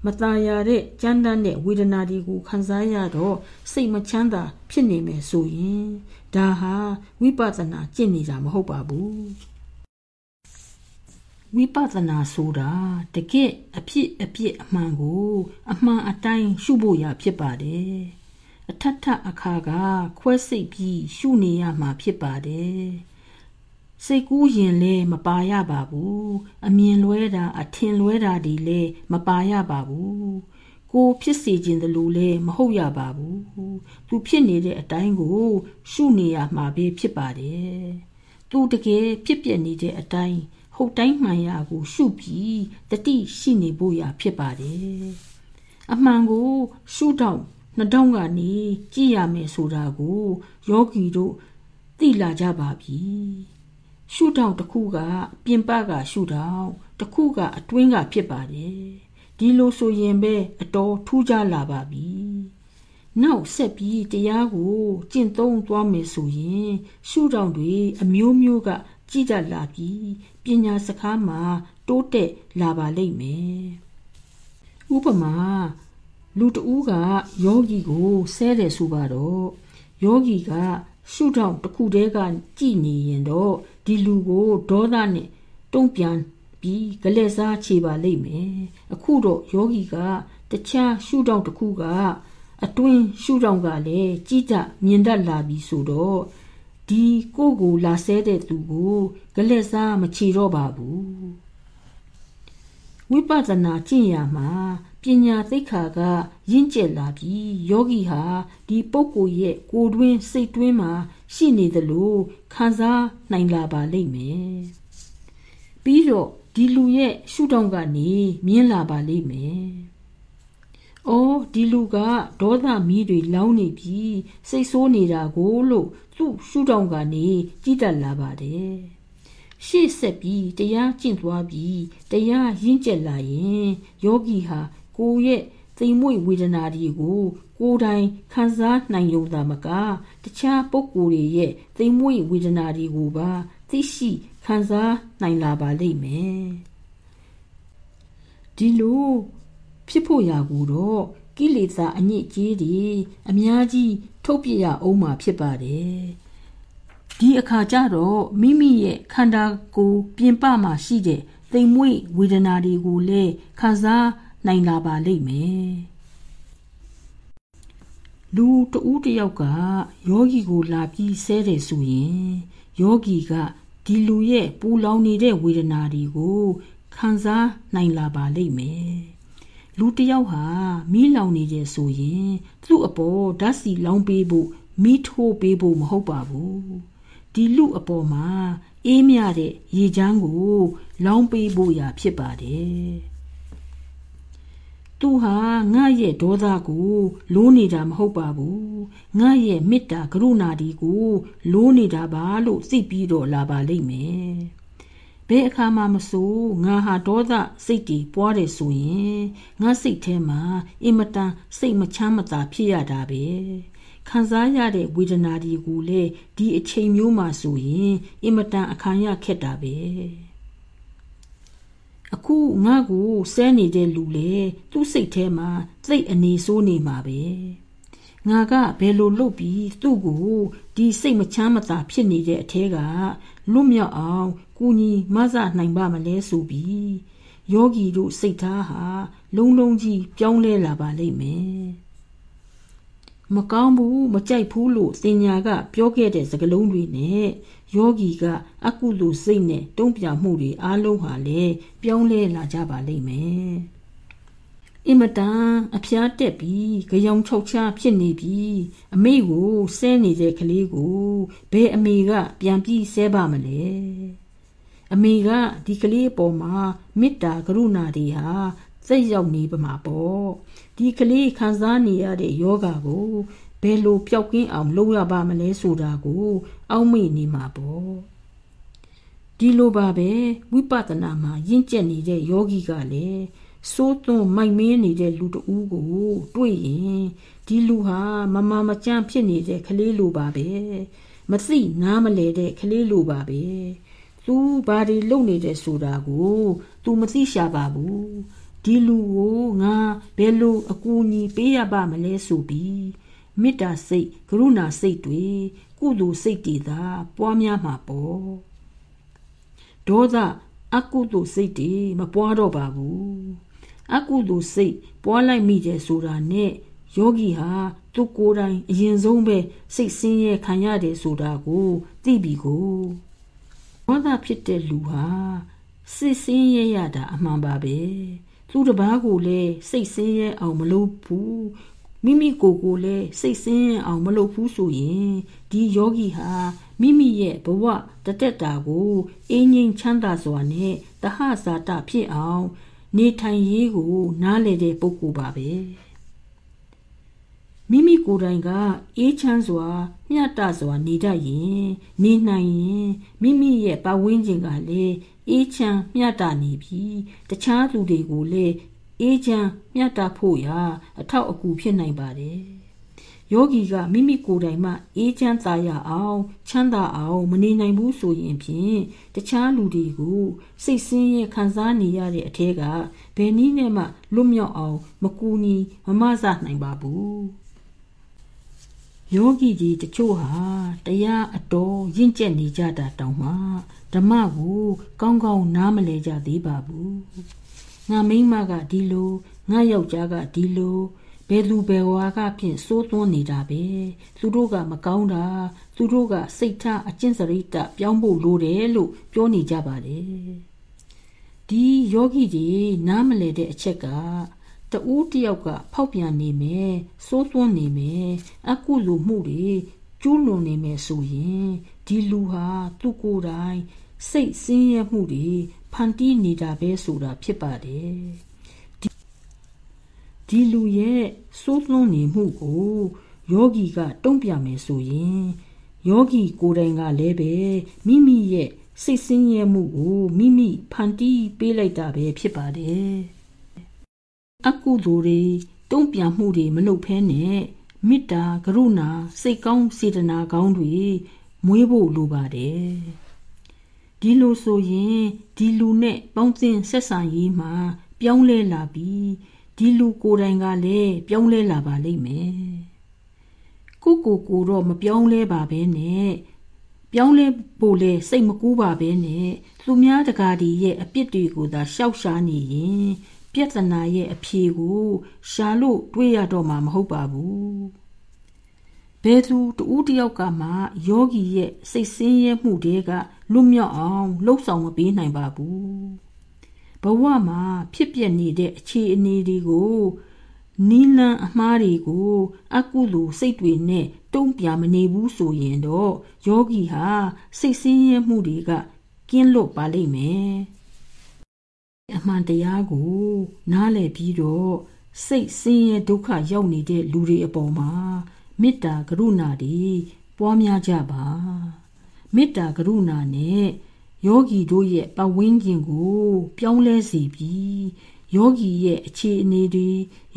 Speaker 1: မตายရတဲ့ကြမ်းတမ်းတဲ့ဝေဒနာတွေကိုခံစားရတော့စိတ်မချမ်းသာဖြစ်နေမယ်ဆိုရင်ဒါဟာဝိပဿနာကျင့်နေတာမဟုတ်ပါဘူး ဝိပဿနာဆိုတာတကယ့်အဖြစ်အပျက်အမှန်ကို အမှန်အတိုင်းရှုဖို့ရဖြစ်ပါတယ်အထက်ထအခါက ခွဲစိတ်ပြီးရှုနေရမှာဖြစ်ပါတယ်စိတ်ကူးရင်လည်းမပါရပါဘူးအမြင်လွဲတာအထင်လွဲတာတွေလည်းမပါရပါဘူးကိုဖြစ်စေခြင်းတလို့လည်းမဟုတ်ရပါဘူးသူဖြစ်နေတဲ့အတိုင်းကို ရှုနေရမှာပဲဖြစ်ပါတယ်သူတကယ်ဖြစ်ပြနေတဲ့အတိုင်း ဟုတ်တိုင်းမှန်ရာကိုရှုပြီးတတိရှိနေဖို့ရဖြစ်ပါတယ်အမှန်ကိုရှုတော့နှတောင်းကနေကြည့်ရမယ်ဆိုတာကိုယောဂီတို့သိလာကြပါပြီရှုထောင့်တစ်ခုက ပြင်ပကရှုထောင့်တစ်ခုကအတွင်းကဖြစ်ပါတယ်ဒီလိုဆိုရင်ပဲအတော်ထူးခြားလာပါပြီနောက်ဆက်ပြီးတရားကိုကျင့်သုံးသွားမယ်ဆိုရင် ရှုထောင့်တွေအမျိုးမျိုးက ကြည်တတ်လာပြီး ပညာစကားမှာ တိုးတက်လာပါလိမ့်မယ်ဥပမာလူတဦးကယောဂီကိုဆဲတယ်ဆိုပါတော့ယောဂီကရှုထောင့်တစ်ခုတည်းကကြည်နေရင်တော့ဒီလူကိုဒေါသနဲ့တုံ့ပြန်ပြီးဂလက်စားခြေပါလိမ့်မယ်အခုတော့ယောဂီကတခြားရှုထောင့်တစ်ခုကအတွင်းရှုထောင့်ကလည်းကြည်တမြင်တတ်လာပြီဆိုတော့ ဒီကိုကိုလာဆဲတဲ့သူကိုဂလက်စားမချေတော့ပါဘူးဝိပဿနာကျင့်ရမှာပညာသိက္ခာကရင့်ကျက်လာပြီးယောဂီဟာဒီပုဂ္ဂိုလ်ရဲ့ကိုယ်တွင်းစိတ်တွင်းမှာရှိနေသလိုခံစားနိုင်လာပါလိမ့်မယ်ပြီးတော့ဒီလူရဲ့ရှုထောင့်ကနေမြင်လာပါလိမ့်မယ်။ အော်ဒီလူကဒေါသမီးတွေလောင်းနေပြီးစိတ်ဆိုးနေတာကိုလို့သူ့ရှုထောင့်ကနေကြည်တက်လာပါတယ်။ရှေ့ဆက်ပြီးတရားကျင့်သွားပြီးတရားရင့်ကျက်လာရင်ယောဂီဟာကိုယ့်ရဲ့သိမ်မွေ့ဝေဒနာတွေကိုကိုယ်တိုင်ခံစားနိုင်ရုံသာမကတခြားပုဂ္ဂိုလ်တွေရဲ့သိမ်မွေ့ဝေဒနာတွေကိုပါသိရှိခံစားနိုင်လာပါလိမ့်မယ်ဒီလို ဖြစ်ဖို့ရာကိုတော့ကိလေသာအညစ်အကြေးတွေအများကြီးထုတ်ပြရအောင်မှာဖြစ်ပါတယ်ဒီအခါကျတော့မိမိရဲ့ခန္ဓာကိုယ်ပြင်ပမှာရှိတဲ့သိမ်မွေ့ဝေဒနာတွေကိုလည်းခံစားနိုင်လာပါလိမ့်မယ်လူတဦးတယောက်ကယောဂီကိုလာပြီးဆဲတယ်ဆိုရင်ယောဂီကဒီလူရဲ့ပူလောင်နေတဲ့ဝေဒနာတွေကိုခံစားနိုင်လာပါလိမ့်မယ် လူတယောက်ဟာမီးလောင်နေတယ်ဆိုရင်သူ့အပေါ်ဓာတ်စီလောင်ပေးဖို့မီးထိုးပေးဖို့မဟုတ်ပါဘူးဒီလူအပေါ်မှာအေးမြတဲ့ရေချမ်းကိုလောင်ပေးဖို့ရာဖြစ်ပါတယ်သူဟာငါရဲ့ဒေါသကိုလိုးနေတာမဟုတ်ပါဘူးငါရဲ့မေတ္တာကရုဏာဒီကိုလိုးနေတာပါလို့သိပြီးတော့လာပါလိမ့်မယ်ဘ ယ်အခါမှမဆိုငါဟာဒေါသစိတ်တီပွားတယ်ဆိုရင်ငါစိတ်ထဲမှာအင်မတန်စိတ်မချမ်းမသာဖြစ်ရတာပဲခံစားရတဲ့ဝေဒနာတွေကိုလည်းဒီအချိန်မျိုးမှာဆိုရင်အင်မတန်အခါရခက်တာပဲအခုငါ့ကိုဆဲနေတဲ့လူလေသူ့စိတ်ထဲမှာစိတ်အနေဆိုးနေမှာပဲငါကဘယ်လိုလုပ်ပြီးသူ့ကိုဒီစိတ်မချမ်းမသာဖြစ်နေတဲ့အထဲက လွတ်မြောက်အောင်ကူညီမဆနိုင်ပါမလဲဆိုပြီးယောဂီတို့စိတ်ထားဟာလုံးလုံးကြီးပြောင်းလဲလာပါလိမ့်မယ်မကောင်းဘူးမကြိုက်ဘူးလို့စင်ညာက ပြောခဲ့တဲ့စကားလုံးတွေနဲ့ယောဂီကအကုသိုလ်စိတ်နဲ့တုံ့ပြန်မှုတွေအားလုံးဟာလည်းပြောင်းလဲလာကြပါလိမ့်မယ် အင်မတန်အဖျားတက်ပြီးကြောင်ချောက်ချားဖြစ်နေပြီးအမေကိုဆဲနေတဲ့ကလေးကိုဘယ်အမေက ပြန်ပြီးဆဲပါမလဲအမေကဒီကလေးအပေါ်မှာမေတ္တာကရုဏာတွေဟာစိတ်ရောက်နေပမှာပေါ့ဒီကလေးခံစားနေရတဲ့ယောဂကိုဘယ်လိုပျောက်ကင်းအောင်လုပ်ရပါမလဲဆိုတာကို အောက်မေ့နေမှာပေါ့ဒီလိုပါပဲဝိပဿနာမှာရင့်ကျက်နေတဲ့ယောဂီကလည်း စိုးသွန်းမိုက်မင်းနေတဲ့လူတဦးကိုတွေ့ရင်ဒီလူဟာမမမကြမ်းဖြစ်နေတဲ့ကလေးလိုပါပဲမသိနားမလဲတဲ့ကလေးလိုပါပဲသူဘာတွေလုပ်နေတယ်ဆိုတာကို तू မသိရှာပါဘူးဒီလူကိုငါဘယ်လိုအကူအညီပေးရပါမလဲဆိုပြီးမေတ္တာစိတ်ကရုဏာစိတ်တွေကုသိုလ်စိတ်တွေသာပွားများမှာပေါ့ဒေါသအကုသိုလ်စိတ်တွေမပွားတော့ပါဘူး အကုသိုလ်စိတ်ပွားလိုက်မိတယ်ဆိုတာနဲ့ယောဂီဟာသူကိုယ်တိုင်အရင်ဆုံးပဲစိတ်ဆင်းရဲခံရတယ်ဆိုတာကိုသိပြီကိုဒေါသဖြစ်တဲ့လူဟာစိတ်ဆင်းရဲရတာအမှန်ပါပဲသူတစ်ပါးကိုလည်းစိတ်ဆင်းရဲအောင်မလုပ်ဘူးမိမိကိုယ်ကိုလည်းစိတ်ဆင်းရဲအောင်မလုပ်ဘူးဆိုရင်ဒီယောဂီဟာမိမိရဲ့ဘဝတတက်တာကိုအင်းငိမ့်ချမ်းသာစွာနဲ့တဟဇာတဖြစ်အောင် နေထိုင်ရေးကို နားလည်တဲ့ပုဂ္ဂိုလ်ပါပဲမိမိကိုယ်တိုင်ကအေးချမ်းစွာမျှတစွာ နေတတ်ရင်နေနိုင်ရင်မိမိရဲ့ပတ်ဝန်းကျင်ကလည်းအေးချမ်းမျှတနေပြီးတခြားသူတွေကိုလည်းအေးချမ်းမျှတဖို့ရာ အထောက်အကူဖြစ်နိုင်ပါတယ် ယောဂီကမိမိကိုယ်တိုင်မှအေးချမ်းသာရအောင်ချမ်းသာအောင် မနေနိုင်ဘူးဆိုရင်ဖြင့်တခြားလူတွေကိုစိတ်ဆင်းရဲခံစားနေရတဲ့အထက်ကဘယ်နည်းနဲ့မှလွတ်မြောက်အောင် မကူညီမမဆနိုင်ပါဘူးယောဂီကြီးတချို့ဟာတရားအတော်ရင့်ကျက်နေကြတာတောင်မှဓမ္မကိုကောင်းကောင်းနားမလဲကြသေးပါဘူးငါမိမကဒီလိုငါယောက်ျားကဒီလို ဘယ်သူဘယ်ဝါကဖြင့်စိုးသွန်းနေတာပဲသူတို့ကမကောင်းတာသူတို့ကစိတ်ထားအကျင့်စရိတပြောင်းဖို့လိုတယ်လို့ပြောနေကြပါတယ်ဒီယောဂီတွေနားမလဲတဲ့အချက်ကတဦးတယောက်ကဖောက်ပြန်နေမယ်စိုးသွန်းနေမယ်အကုလိုမှုတွေကျူးလွန်နေမယ်ဆိုရင်ဒီလူဟာသူ့ကိုယ်တိုင်စိတ်ဆင်းရဲမှုတွေဖန်တီးနေတာပဲဆိုတာဖြစ်ပါတယ် ဒီလူရဲ့စိုးသွန်းနေမှုကိုယောဂီကတုံ့ပြန်မယ်ဆိုရင်ယောဂီကိုယ်တိုင်ကလည်းပဲမိမိရဲ့စိတ်ဆင်းရဲမှုကိုမိမိဖန်တီးပေးလိုက်တာပဲဖြစ်ပါတယ်အကုသိုလ်တွေတုံ့ပြန်မှုတွေမလုပ်ဖဲနဲ့မေတ္တာကရုဏာစိတ်ကောင်းစေတနာကောင်းတွေမွေးဖို့လိုပါတယ်ဒီလိုဆိုရင်ဒီလူနဲ့ပေါင်းသင်းဆက်ဆံရေးမှာပြောင်းလဲလာပြီး ဒီလူကိုယ်တိုင်ကလည်းပြောင်းလဲလာပါလိမ့်မယ်ကိုကိုကိုတော့မပြောင်းလဲပါပဲနဲ့ပြောင်းလဲဖို့လဲစိတ်မကူးပါပဲနဲ့သူများတကားဒီရဲ့အပြစ်တွေကိုသာရှောက်ရှားနေရင်ပြဿနာရဲ့အဖြေကိုရှာလို့တွေးရတော့မှာမဟုတ်ပါဘူးဘယ်သူတူတယောက်ကမှယောဂီရဲ့စိတ်ဆင်းရဲမှုတွေကလွတ်မြောက်အောင်လှုပ်ဆောင်မပေးနိုင်ပါဘူး ဘဝမှာဖြစ်ပျက်နေတဲ့အခြေအနေတွေကိုနီလန်အမားတွေကို အကုလိုစိတ်တွေနဲ့တုံ့ပြန်မနေဘူးဆိုရင်တော့ယောဂီဟာစိတ်ဆင်းရဲမှုတွေကကင်းလွတ်ပါလိမ့်မယ်အမှန်တရားကို နားလည်ပြီးတော့စိတ်ဆင်းရဲဒုက္ခရောက်နေတဲ့လူတွေအပေါ်မှာမေတ္တာကရုဏာတွေပွားများကြပါမေတ္တာကရုဏာနဲ့ ယောဂီတို့ရဲ့ပဝင်းကျင်ကို ပြောင်းလဲစေပြီးယောဂီရဲ့အခြေအနေတွေ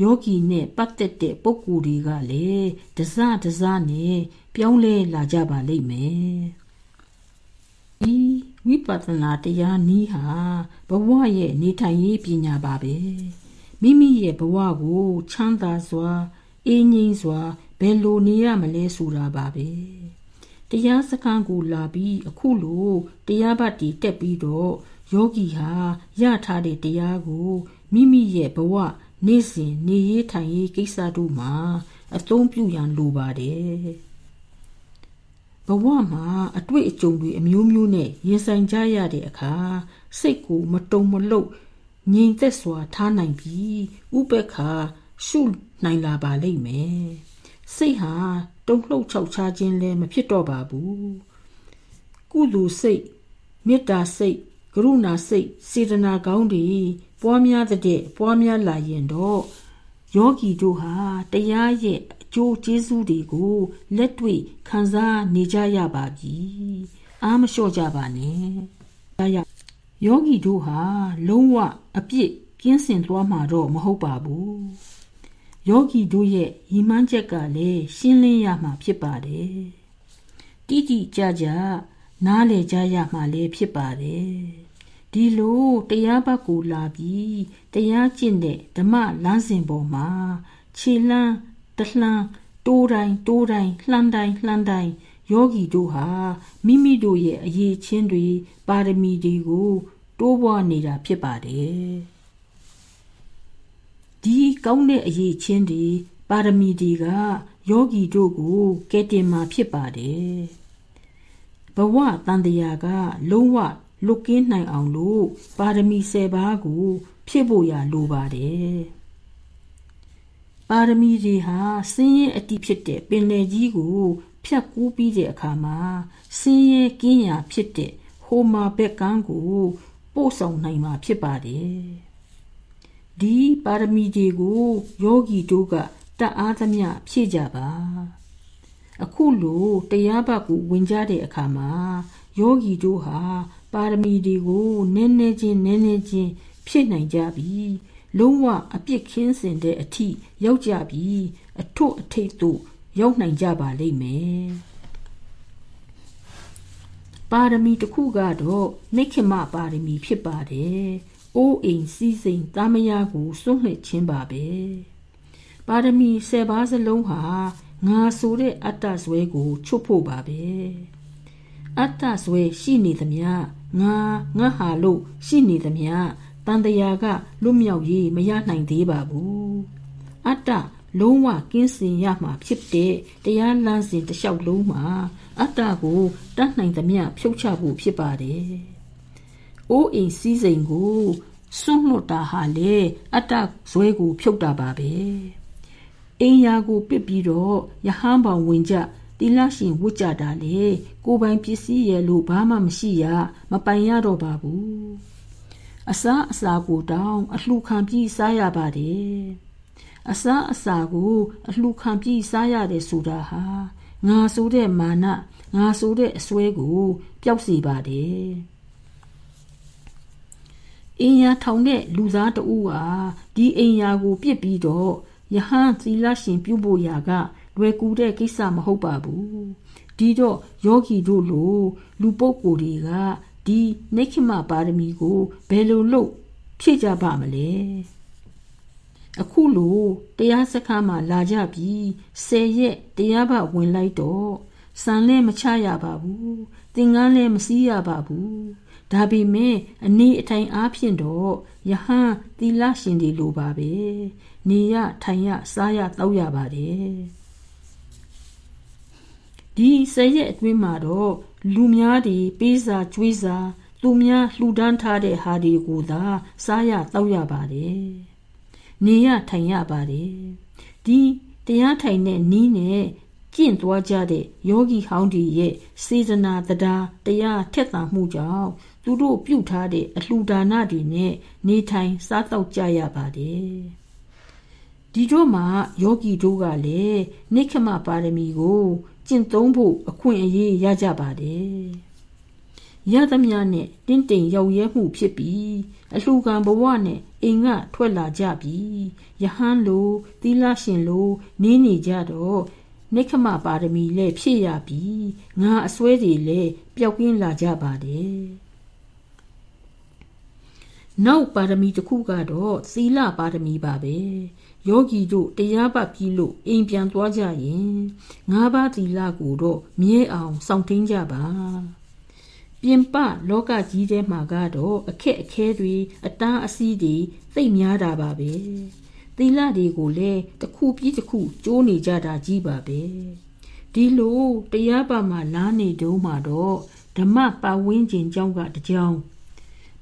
Speaker 1: ယောဂီနဲ့ပတ်သက်တဲ့ပုံကိုယ်တွေကလည်းတစတစနဲ့ပြောင်းလဲလာကြပါလိမ့်မယ်ဒီဝိပဿနာတရားနည်းဟာဘဝရဲ့နေထိုင်ရေးပညာပါပဲမိမိရဲ့ဘဝကိုချမ်းသာစွာအေးငြိမ်းစွာဘယ်လိုနေရမလဲဆိုတာပါပဲ တရားစခန်းကိုလာပြီးအခုလိုတရားပတ်တီတက်ပြီးတော့ယောဂီဟာရထားတဲ့တရားကိုမိမိရဲ့ဘဝနေ့စဉ်နေရေးထိုင်ရေးကိစ္စတို့မှာအသုံးပြုရန်လိုပါတယ်ဘဝမှာအတွေ့အကြုံတွေအမျိုးမျိုးနဲ့ရင်ဆိုင်ကြရတဲ့အခါစိတ်ကိုမတုံမလှုပ်ငြိမ်သက်စွာထားနိုင်ပြီးဥပက္ခရှုနိုင်လာပါလိမ့်မယ်စိတ်ဟာ တုံ့လှုပ်ချောက်ချခြင်းလည်းမဖြစ်တော့ပါဘူးကုသိုလ်စိတ်မေတ္တာစိတ်ကရုဏာစိတ်စေတနာကောင်းတွေပွားများတဲ့ပွားများလာရင်တော့ယောဂီတို့ဟာတရားရဲ့အကျိုးကျေးဇူးတွေကိုလက်တွေ့ခံစားနေကြရပါပြီအားမလျှော့ကြပါနဲ့ယောဂီတို့ဟာလုံးဝအပြစ်ကင်းစင်သွားမှာတော့မဟုတ်ပါဘူး ယောဂီတို့ရဲ့ရည်မှန်းချက်ကလည်းရှင်းလင်းရမှာဖြစ်ပါတယ်တိတိကျကျနားလည်ကြရမှာလည်းဖြစ်ပါတယ်ဒီလိုတရားဘက်ကိုလာပြီးတရားကျင့်တဲ့ဓမ္မလမ်းစဉ်ပေါ်မှာခြေလှမ်းတလှမ်းတိုးတိုင်းတိုးတိုင်းလှမ်းတိုင်းလှမ်းတိုင်းယောဂီတို့ဟာမိမိတို့ရဲ့အရေးချင်းတွေပါရမီတွေကို တိုးပွားနေတာဖြစ်ပါတယ် ဒီကောင်းတဲ့အရေးချင်းတွေပါရမီတွေကယောဂီတို့ကိုကဲတင်မှာဖြစ်ပါတယ်ဘဝတန်တရာကလုံးဝလွတ်ကင်းနိုင်အောင်လို့ပါရမီ10ပါးကိုဖြည့်ဖို့ရလိုပါတယ်ပါရမီတွေဟာဆင်းရဲအတိဖြစ်တဲ့ပင်လယ်ကြီးကိုဖြတ်ကူးပြီးတဲ့အခါမှာဆင်းရဲကင်းရာဖြစ်တဲ့ဟိုမာဘက်ကန်းကိုပို့ဆောင်နိုင်မှာဖြစ်ပါတယ် ဒီပါရမီတွေကိုယောဂီတို့ကတတ်အားသမျှဖြည့်ကြပါအခုလိုတရားဘက်ကိုဝင်ကြတဲ့အခါမှာယောဂီတို့ဟာပါရမီတွေကိုနည်းနည်းချင်းနည်းနည်းချင်းဖြည့်နိုင်ကြပြီလုံးဝအပြစ်ခင်းစင်တဲ့အထိရောက်ကြပြီအထွတ်အထိပ်သို့ရောက်နိုင်ကြပါလိမ့်မယ်ပါရမီတစ်ခုကတော့နိခမပါရမီဖြစ်ပါတယ်။ အိုးအိမ်စီးစိမ်တာမယာကိုစွန့်လှစ်ခြင်းပါပဲ။ပါရမီ၁၀ပါးစလုံးဟာငါဆိုတဲ့အတ္တဇွဲကိုချွတ်ဖို့ပါပဲ။အတ္တဇွဲရှိနေသမျှငါငါဟာလို့ရှိနေသမျှတန်တရာကလွတ်မြောက်ရေးမရနိုင်သေးပါဘူးအတ္တလုံးဝကင်းစင်ရမှာဖြစ်တဲ့တရားလမ်းစဉ်တစ်လျှောက်လုံးမှာအတ္တကိုတတ်နိုင်သမျှဖြုတ်ချဖို့ဖြစ်ပါတယ်။ အိုးအိမ်စည်းစိမ်ကိုစွန့်လွတ်တာဟာလေအတ္တဇွဲကို ဖြုတ်တာပါပဲ။အိမ်ယာကိုပစ်ပြီးတော့ယဟန်ပေါင်ဝင်ကြတိလရှင်ဝတ်ကြတာလေကိုပိုင်ပစ္စည်းရဲ့လို့ဘာမှမရှိရမပိုင်ရတော့ပါဘူးအစားအစာကိုတောင်းအလှခံပြီးစားရပါတယ်အစားအစာကိုအလှခံပြီးစားရတယ်ဆိုတာဟာငါဆိုတဲ့မာနငါဆိုတဲ့အစွဲကိုပျောက်စေပါတယ် အင်းယာထောင်တဲ့လူသားတဦးဟာဒီအင်းယာကိုပြစ်ပြီးတော့ယဟန်သီလရှင်ပြုဖို့ရာကလွယ်ကူတဲ့ကိစ္စမဟုတ်ပါဘူးဒီတော့ယောဂီတို့လိုလူပုဂ္ဂိုလ်တွေကဒီနိခိမပါရမီကိုဘယ်လိုလုပ်ဖြည့်ကြပါမလဲအခုလိုတရားစခန်းမှာလာကြပြီးဆယ်ရက်တရားဘဝင်လိုက်တော့စံလဲမချရပါဘူးသင်္ကန်းလဲမစည်းရပါဘူး ဒါပေမဲ့အနေအထိုင်အားဖြင့်တော့ယဟန်သီလရှင်တွေလိုပါပဲနေရထိုင်ရစားရတောက်ရပါတယ်ဒီဆယ်ရက်အတွင်းမှာတော့လူများတွေပေးစာကျွေးစာသူများလှူဒန်းထားတဲ့ဟာတွေကိုသာစားရတောက်ရပါတယ်နေရထိုင်ရပါတယ်ဒီတရားထိုင်တဲ့နီးနဲ့ ကျင့်သွားကြတဲ့ယောဂီဟောင်းတွေရဲ့စေတနာတရားတရားထက်သန်မှုကြောင့်သူတို့ပြုထားတဲ့အလှူဒါနတွေနဲ့နေထိုင်စားတော့ကြရပါတယ်ဒီတော့မှယောဂီတို့ကလည်းနိခမပါရမီကိုကျင့်သုံးဖို့အခွင့်အရေးရကြပါတယ်ရသမျှနဲ့တင့်တိမ်ရောက်ရဲမှုဖြစ်ပြီးအလှခံဘဝနဲ့အိမ်ကထွက်လာကြပြီးယဟန်လိုသီလရှင်လိုနေနေကြတော့ နိခမပါရမီလည်းဖြစ်ရပြီးငါအစွဲတွေလည်းပျောက်ကင်းလာကြပါတယ်နောက်ပါရမီတစ်ခုကတော့သီလပါရမီပါပဲယောဂီတို့တရားပတ်ပြီးလို့အိမ်ပြန်သွားကြရင်ငါးပါးသီလကိုတော့မြဲအောင်စောင့်ထိန်ကြပါပြင်ပလောကကြီးထဲမှာကတော့အခက်အခဲတွေအတားအဆီးတွေသိပ်များတာပါပဲ သီလတွေကိုလည်းတစ်ခုပြီးတစ်ခုကျိုးနေကြတာကြီးပါပဲဒီလိုတရားပါမှာနားနေတုံးမှာတော့ဓမ္မပတ်ဝန်းကျင်ကြောင်းကတကြောင်း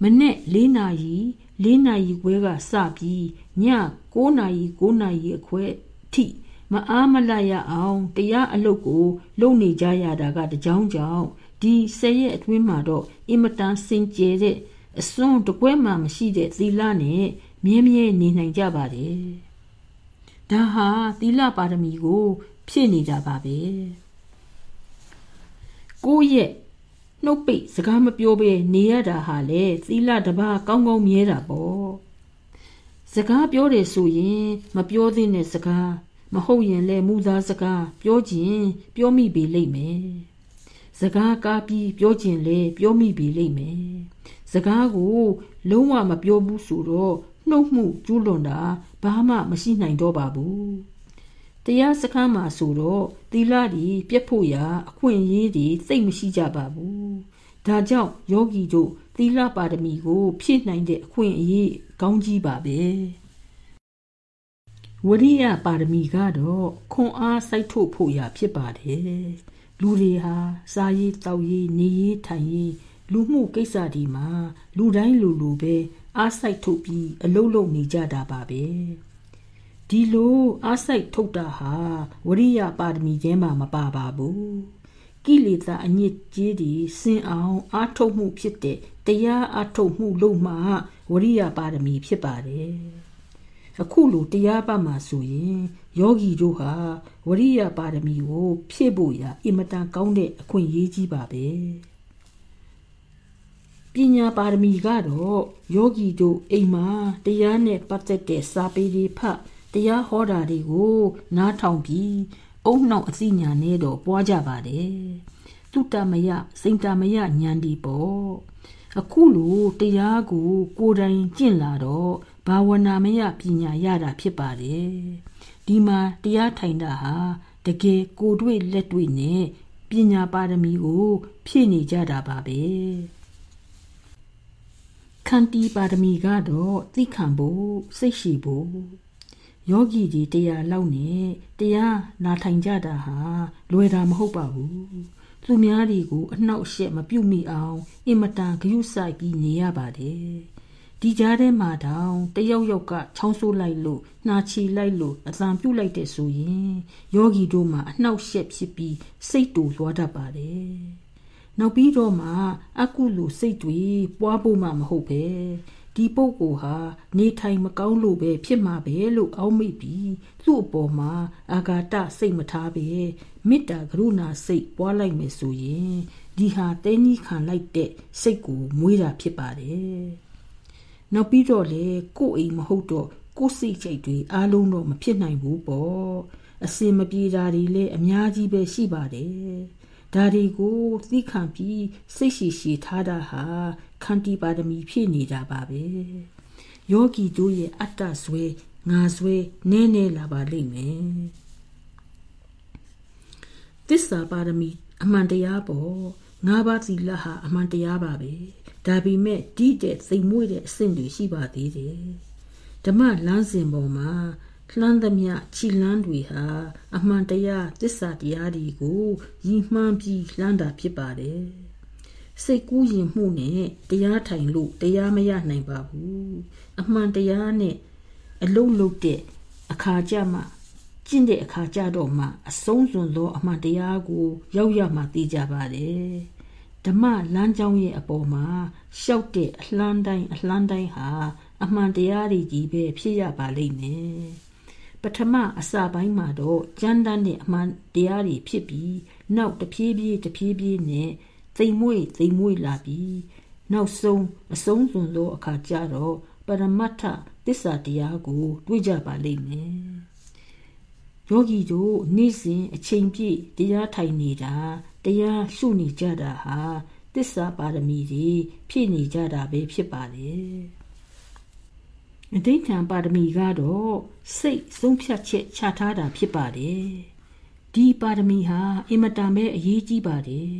Speaker 1: မနေ့၄နာရီ၄နာရီခွဲကစပြီးည9နာရီ9နာရီအခွဲထိမအားမလရအောင်တရားအလုပ်ကို လုပ်နေကြရတာကတကြောင်းကြောင့်ဒီဆယ်ရက်အတွင်းမှာတော့အင်မတန်စင်ကြယ်တဲ့အစွန်းတကွဲမှမရှိတဲ့သီလနဲ့ မြဲမြဲနေနိုင်ကြပါတယ်ဒါဟာသီလပါရမီကို ဖြည့်နေတာပါပဲကိုယ့်ရဲ့နှုတ်ပိတ်စကားမပြောဘဲနေရတာဟာလေသီလတပါးကောင်းကောင်းမြဲတာပေါ့စကားပြောတယ်ဆိုရင် မပြောသင့်တဲ့စကားမဟုတ်ရင်လည်းမူသားစကားပြောခြင်းပြောမိပေလိမ့်မယ်စကားကားပြီးပြောခြင်းလေပြောမိပေလိမ့်မယ်စကားကို လုံးဝမပြောဘူးဆိုတော့ နှုတ်မှုကျူးလွန်တာဘာမှမရှိနိုင်တော့ပါဘူးတရားစခန်းမှာဆိုတော့သီလတွေပြတ်ဖို့ရာအခွင့်အရေးတွေသိမရှိကြပါဘူးဒါကြောင့်ယောဂီတို့သီလပါရမီကို ဖြည့်နိုင်တဲ့အခွင့်အရေးကောင်းကြီးပါပဲဝရိယပါရမီကတော့ခွန်အားစိုက်ထုတ်ဖို့ရာဖြစ်ပါတယ်လူတွေဟာစားရေးတောက်ရေးနေရေးထိုင်ရေးလူမှုကိစ္စဒီမှာလူတိုင်းလူလူပဲ အားစိုက်ထုတ်ပြီးအလုံးလုံးနေကြတာပါပဲဒီလိုအားစိုက်ထုတ်တာဟာဝရိယပါရမီကျဲမှာမပါပါဘူးကိလေသာအညစ်အကြေးတွေဆင်းအောင်အားထုတ်မှုဖြစ်တဲ့တရားအားထုတ်မှုလို့မှဝရိယပါရမီဖြစ်ပါတယ်အခုလိုတရားပတ်မှာဆိုရင်ယောဂီတို့ဟာဝရိယပါရမီကိုဖြည့်ဖို့ရာအင်မတန်ကောင်းတဲ့အခွင့်အရေးကြီးပါပဲ ပညာပါရမီကတော့ယောဂီတို့အိမ်မှာတရားနဲ့ပတ်သက်တဲ့စာပေတွေဖတ်တရားဟောတာတွေကို နားထောင်ပြီးအုံနှောက်အသိဉာဏ်နဲ့တော့ပွားကြပါတယ်တုတ္တမယစိန်တမယဉာဏ်ဒီပေါ့အခုလိုတရားကို ကိုယ်တိုင်ကျင့်လာတော့ဘာဝနာမယပညာရတာဖြစ်ပါတယ်ဒီမှာတရားထိုင်တာဟာတကယ်ကိုတွေ့လက်တွေ့နဲ့ပညာပါရမီကို ဖြည့်နေကြတာပါပဲ ခန္တီပါရမီကတော့သိခံဖို့စိတ်ရှိဖို့ယောဂီကြီးတရားလောက်နဲ့တရားနာထိုင်ကြတာဟာလွယ်တာမဟုတ်ပါဘူးသူများတွေကိုအနှောက်အယှက်မပြုတ်မိအောင်အင်မတန်ဂရုစိုက်ပြီးနေရပါတယ်ဒီကြားထဲမှာတောင်တယောက်ယောက်ကချောင်းဆိုးလိုက်လို့နှာချီလိုက်လို့အသံပြုတ်လိုက်တဲ့ဆိုရင်ယောဂီတို့မှာအနှောက်အယှက်ဖြစ်ပြီးစိတ်တူသွားတတ်ပါတယ် နောက်ပြီးတော့မှအကုလိုစိတ်တွေပွားဖို့မှမဟုတ်ပဲဒီပုဂ္ဂိုလ်ဟာနေထိုင်မကောင်းလို့ပဲဖြစ်မှာပဲလို့အောက်မိပြီးသူ့အပေါ်မှာအာဃာတစိတ်မထားပဲမေတ္တာကရုဏာစိတ်ပွားလိုက်မယ်ဆိုရင်ဒီဟာတဲကြီးခံလိုက်တဲ့စိတ်ကိုမွေးတာဖြစ်ပါတယ်နောက်ပြီးတော့လေကိုယ်အိမ်မဟုတ်တော့ကိုယ်စိတ်ချိတ်တွေအားလုံးတော့မဖြစ်နိုင်ဘူးပေါ့အစင်မပြေတာတွေလည်းအများကြီးပဲရှိပါတယ် ဒါတွေကိုသိခံပြီးစိတ်ရှိရှိထားတာဟာခန္တီပါရမီဖြည့်နေတာပါပဲယောဂီတို့ရဲ့အတ္တဆွဲငါဆွဲနည်းနည်းလာပါလိမ့်မယ်သစ္စာပါရမီအမှန်တရားပေါ့ငါးပါးသီလဟာအမှန်တရားပါပဲဒါပေမဲ့ဒီတဲ့စိတ်မွေ့တဲ့အဆင့်တွေရှိပါသေးတယ်ဓမ္မလမ်းစဉ်ပေါ်မှာ လှမ်းသမျှခြိလန်းတွေဟာအမှန်တရားသစ္စာတရားတွေကိုရည်မှန်းပြီးလှမ်းတာဖြစ်ပါတယ်စိတ်ကူးရင်မှုနဲ့တရားထိုင်လို့တရားမရနိုင်ပါဘူးအမှန်တရားနဲ့အလုံးလုံးတဲ့အခါကြမှာကျင့်တဲ့အခါကြတော့မှအဆုံးစွန်သောအမှန်တရားကိုရောက်ရမှသိကြပါတယ်ဓမ္မလမ်းကြောင်းရဲ့အပေါ်မှာရှောက်တဲ့အလှမ်းတိုင်းအလှမ်းတိုင်းဟာအမှန်တရားတွေကြီးပဲဖြစ်ရပါလိမ့်မယ် ပထမအစပိုင်းမှာတော့ကြမ်းတမ်းတဲ့အမှန်တရားတွေဖြစ်ပြီးနောက်တဖြည်းဖြည်းတဖြည်းဖြည်းနဲ့သိမ်မွေ့သိမ်မွေ့လာပြီးနောက်ဆုံးအဆုံးစွန်သောအခါကျတော့ပရမတ္ထသစ္စာတရားကို တွေ့ကြပါလိမ့်မယ်ယောဂီတို့နေ့စဉ်အချိန်ပြည့်တရားထိုင်နေတာတရားရှုနေကြတာဟာသစ္စာပါရမီတွေဖြည့်နေကြတာပဲဖြစ်ပါလေ အဋိဌံပါရမီကတော့စိတ်ဆုံးဖြတ်ချက်ချထားတာဖြစ်ပါတယ်ဒီပါရမီဟာအင်မတန်ပဲအရေးကြီးပါတယ်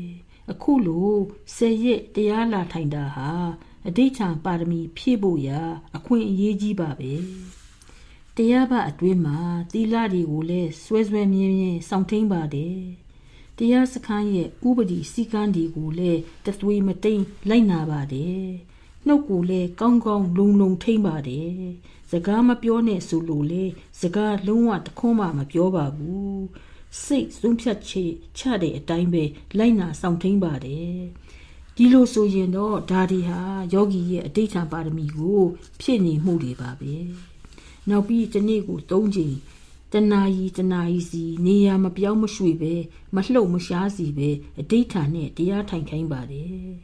Speaker 1: အခုလိုဆယ်ရက်တရားလာထိုင်တာဟာအဋိဌံပါရမီဖြည့်ဖို့ရာအခွင့်အရေးကြီးပါပဲတရားပအတွင်းမှာသီလတွေကိုလည်းစွဲစွဲမြင်းမြင်းစောင့်ထိန်ပါတယ်တရားစခန်းရဲ့ဥပဒေစည်းကမ်းတွေကိုလည်းတသွေးမတိန်လိုက်နာပါတယ် နှုတ်ကိုလည်းကောင်းကောင်းလုံလုံထိမ့်ပါတယ်စကားမပြောနဲ့ဆိုလို့လေစကားလုံးဝတခွန်းမှမပြောပါဘူးစိတ်ဆုံးဖြတ်ချက်ချတဲ့အတိုင်းပဲလိုက်နာဆောင်ထိန်ပါတယ်ဒီလိုဆိုရင်တော့ဒါဒီဟာယောဂီရဲ့အဋိဌာပါရမီကို ဖြည့်နေမှုတွေပါပဲနောက်ပြီးဒီနေ့ကို၃ချိန်တနာရီတနာရီစီနေရာမပြောင်းမရွှေ့ပဲမလှုပ်မရှားစီပဲအဋိဌာနဲ့တရားထိုင်ခိုင်းပါတယ်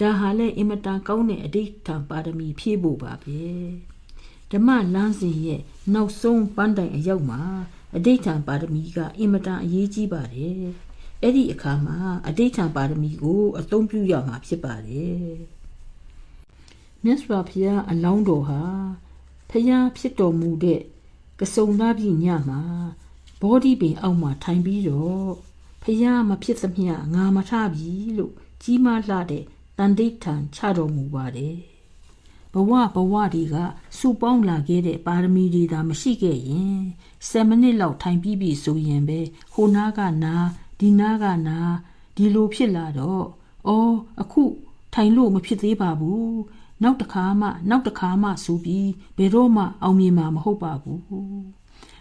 Speaker 1: ဒါဟာလည်းအင်မတန်ကောင်းတဲ့အဋိဌာပါရမီဖြည့်ဖို့ပါပဲဓမ္မလမ်းစဉ်ရဲ့နောက်ဆုံးပန်းတိုင်အရောက်မှာအဋိဌာပါရမီကအင်မတန်အရေးကြီးပါတယ်အဲ့ဒီအခါမှာအဋိဌာပါရမီကိုအသုံးပြုရမှာဖြစ်ပါတယ်မြတ်စွာဘုရားအလောင်းတော်ဟာဖျားဖြစ်တော်မူတဲ့ကစုံလာပြီညမှာဘောဓိပင်အောက်မှာထိုင်ပြီးတော့ဖျားမဖြစ်သမျှငါမထပြီလို့ကြီးမားလှတဲ့ တန်တိဋ္ဌံချတော်မူပါတယ်ဘဝဘဝတွေကစူပေါင်းလာခဲ့တဲ့ပါရမီတွေသာမရှိခဲ့ရင်7မိနစ်လောက်ထိုင်ပြီးပြီဆိုရင်ပဲဟိုနားကနာဒီနားကနာဒီလိုဖြစ်လာတော့အော်အခုထိုင်လို့မဖြစ်သေးပါဘူးနောက်တစ်ခါမှနောက်တစ်ခါမှဆိုပြီးဘယ်တော့မှအောင်မြင်မှာမဟုတ်ပါဘူး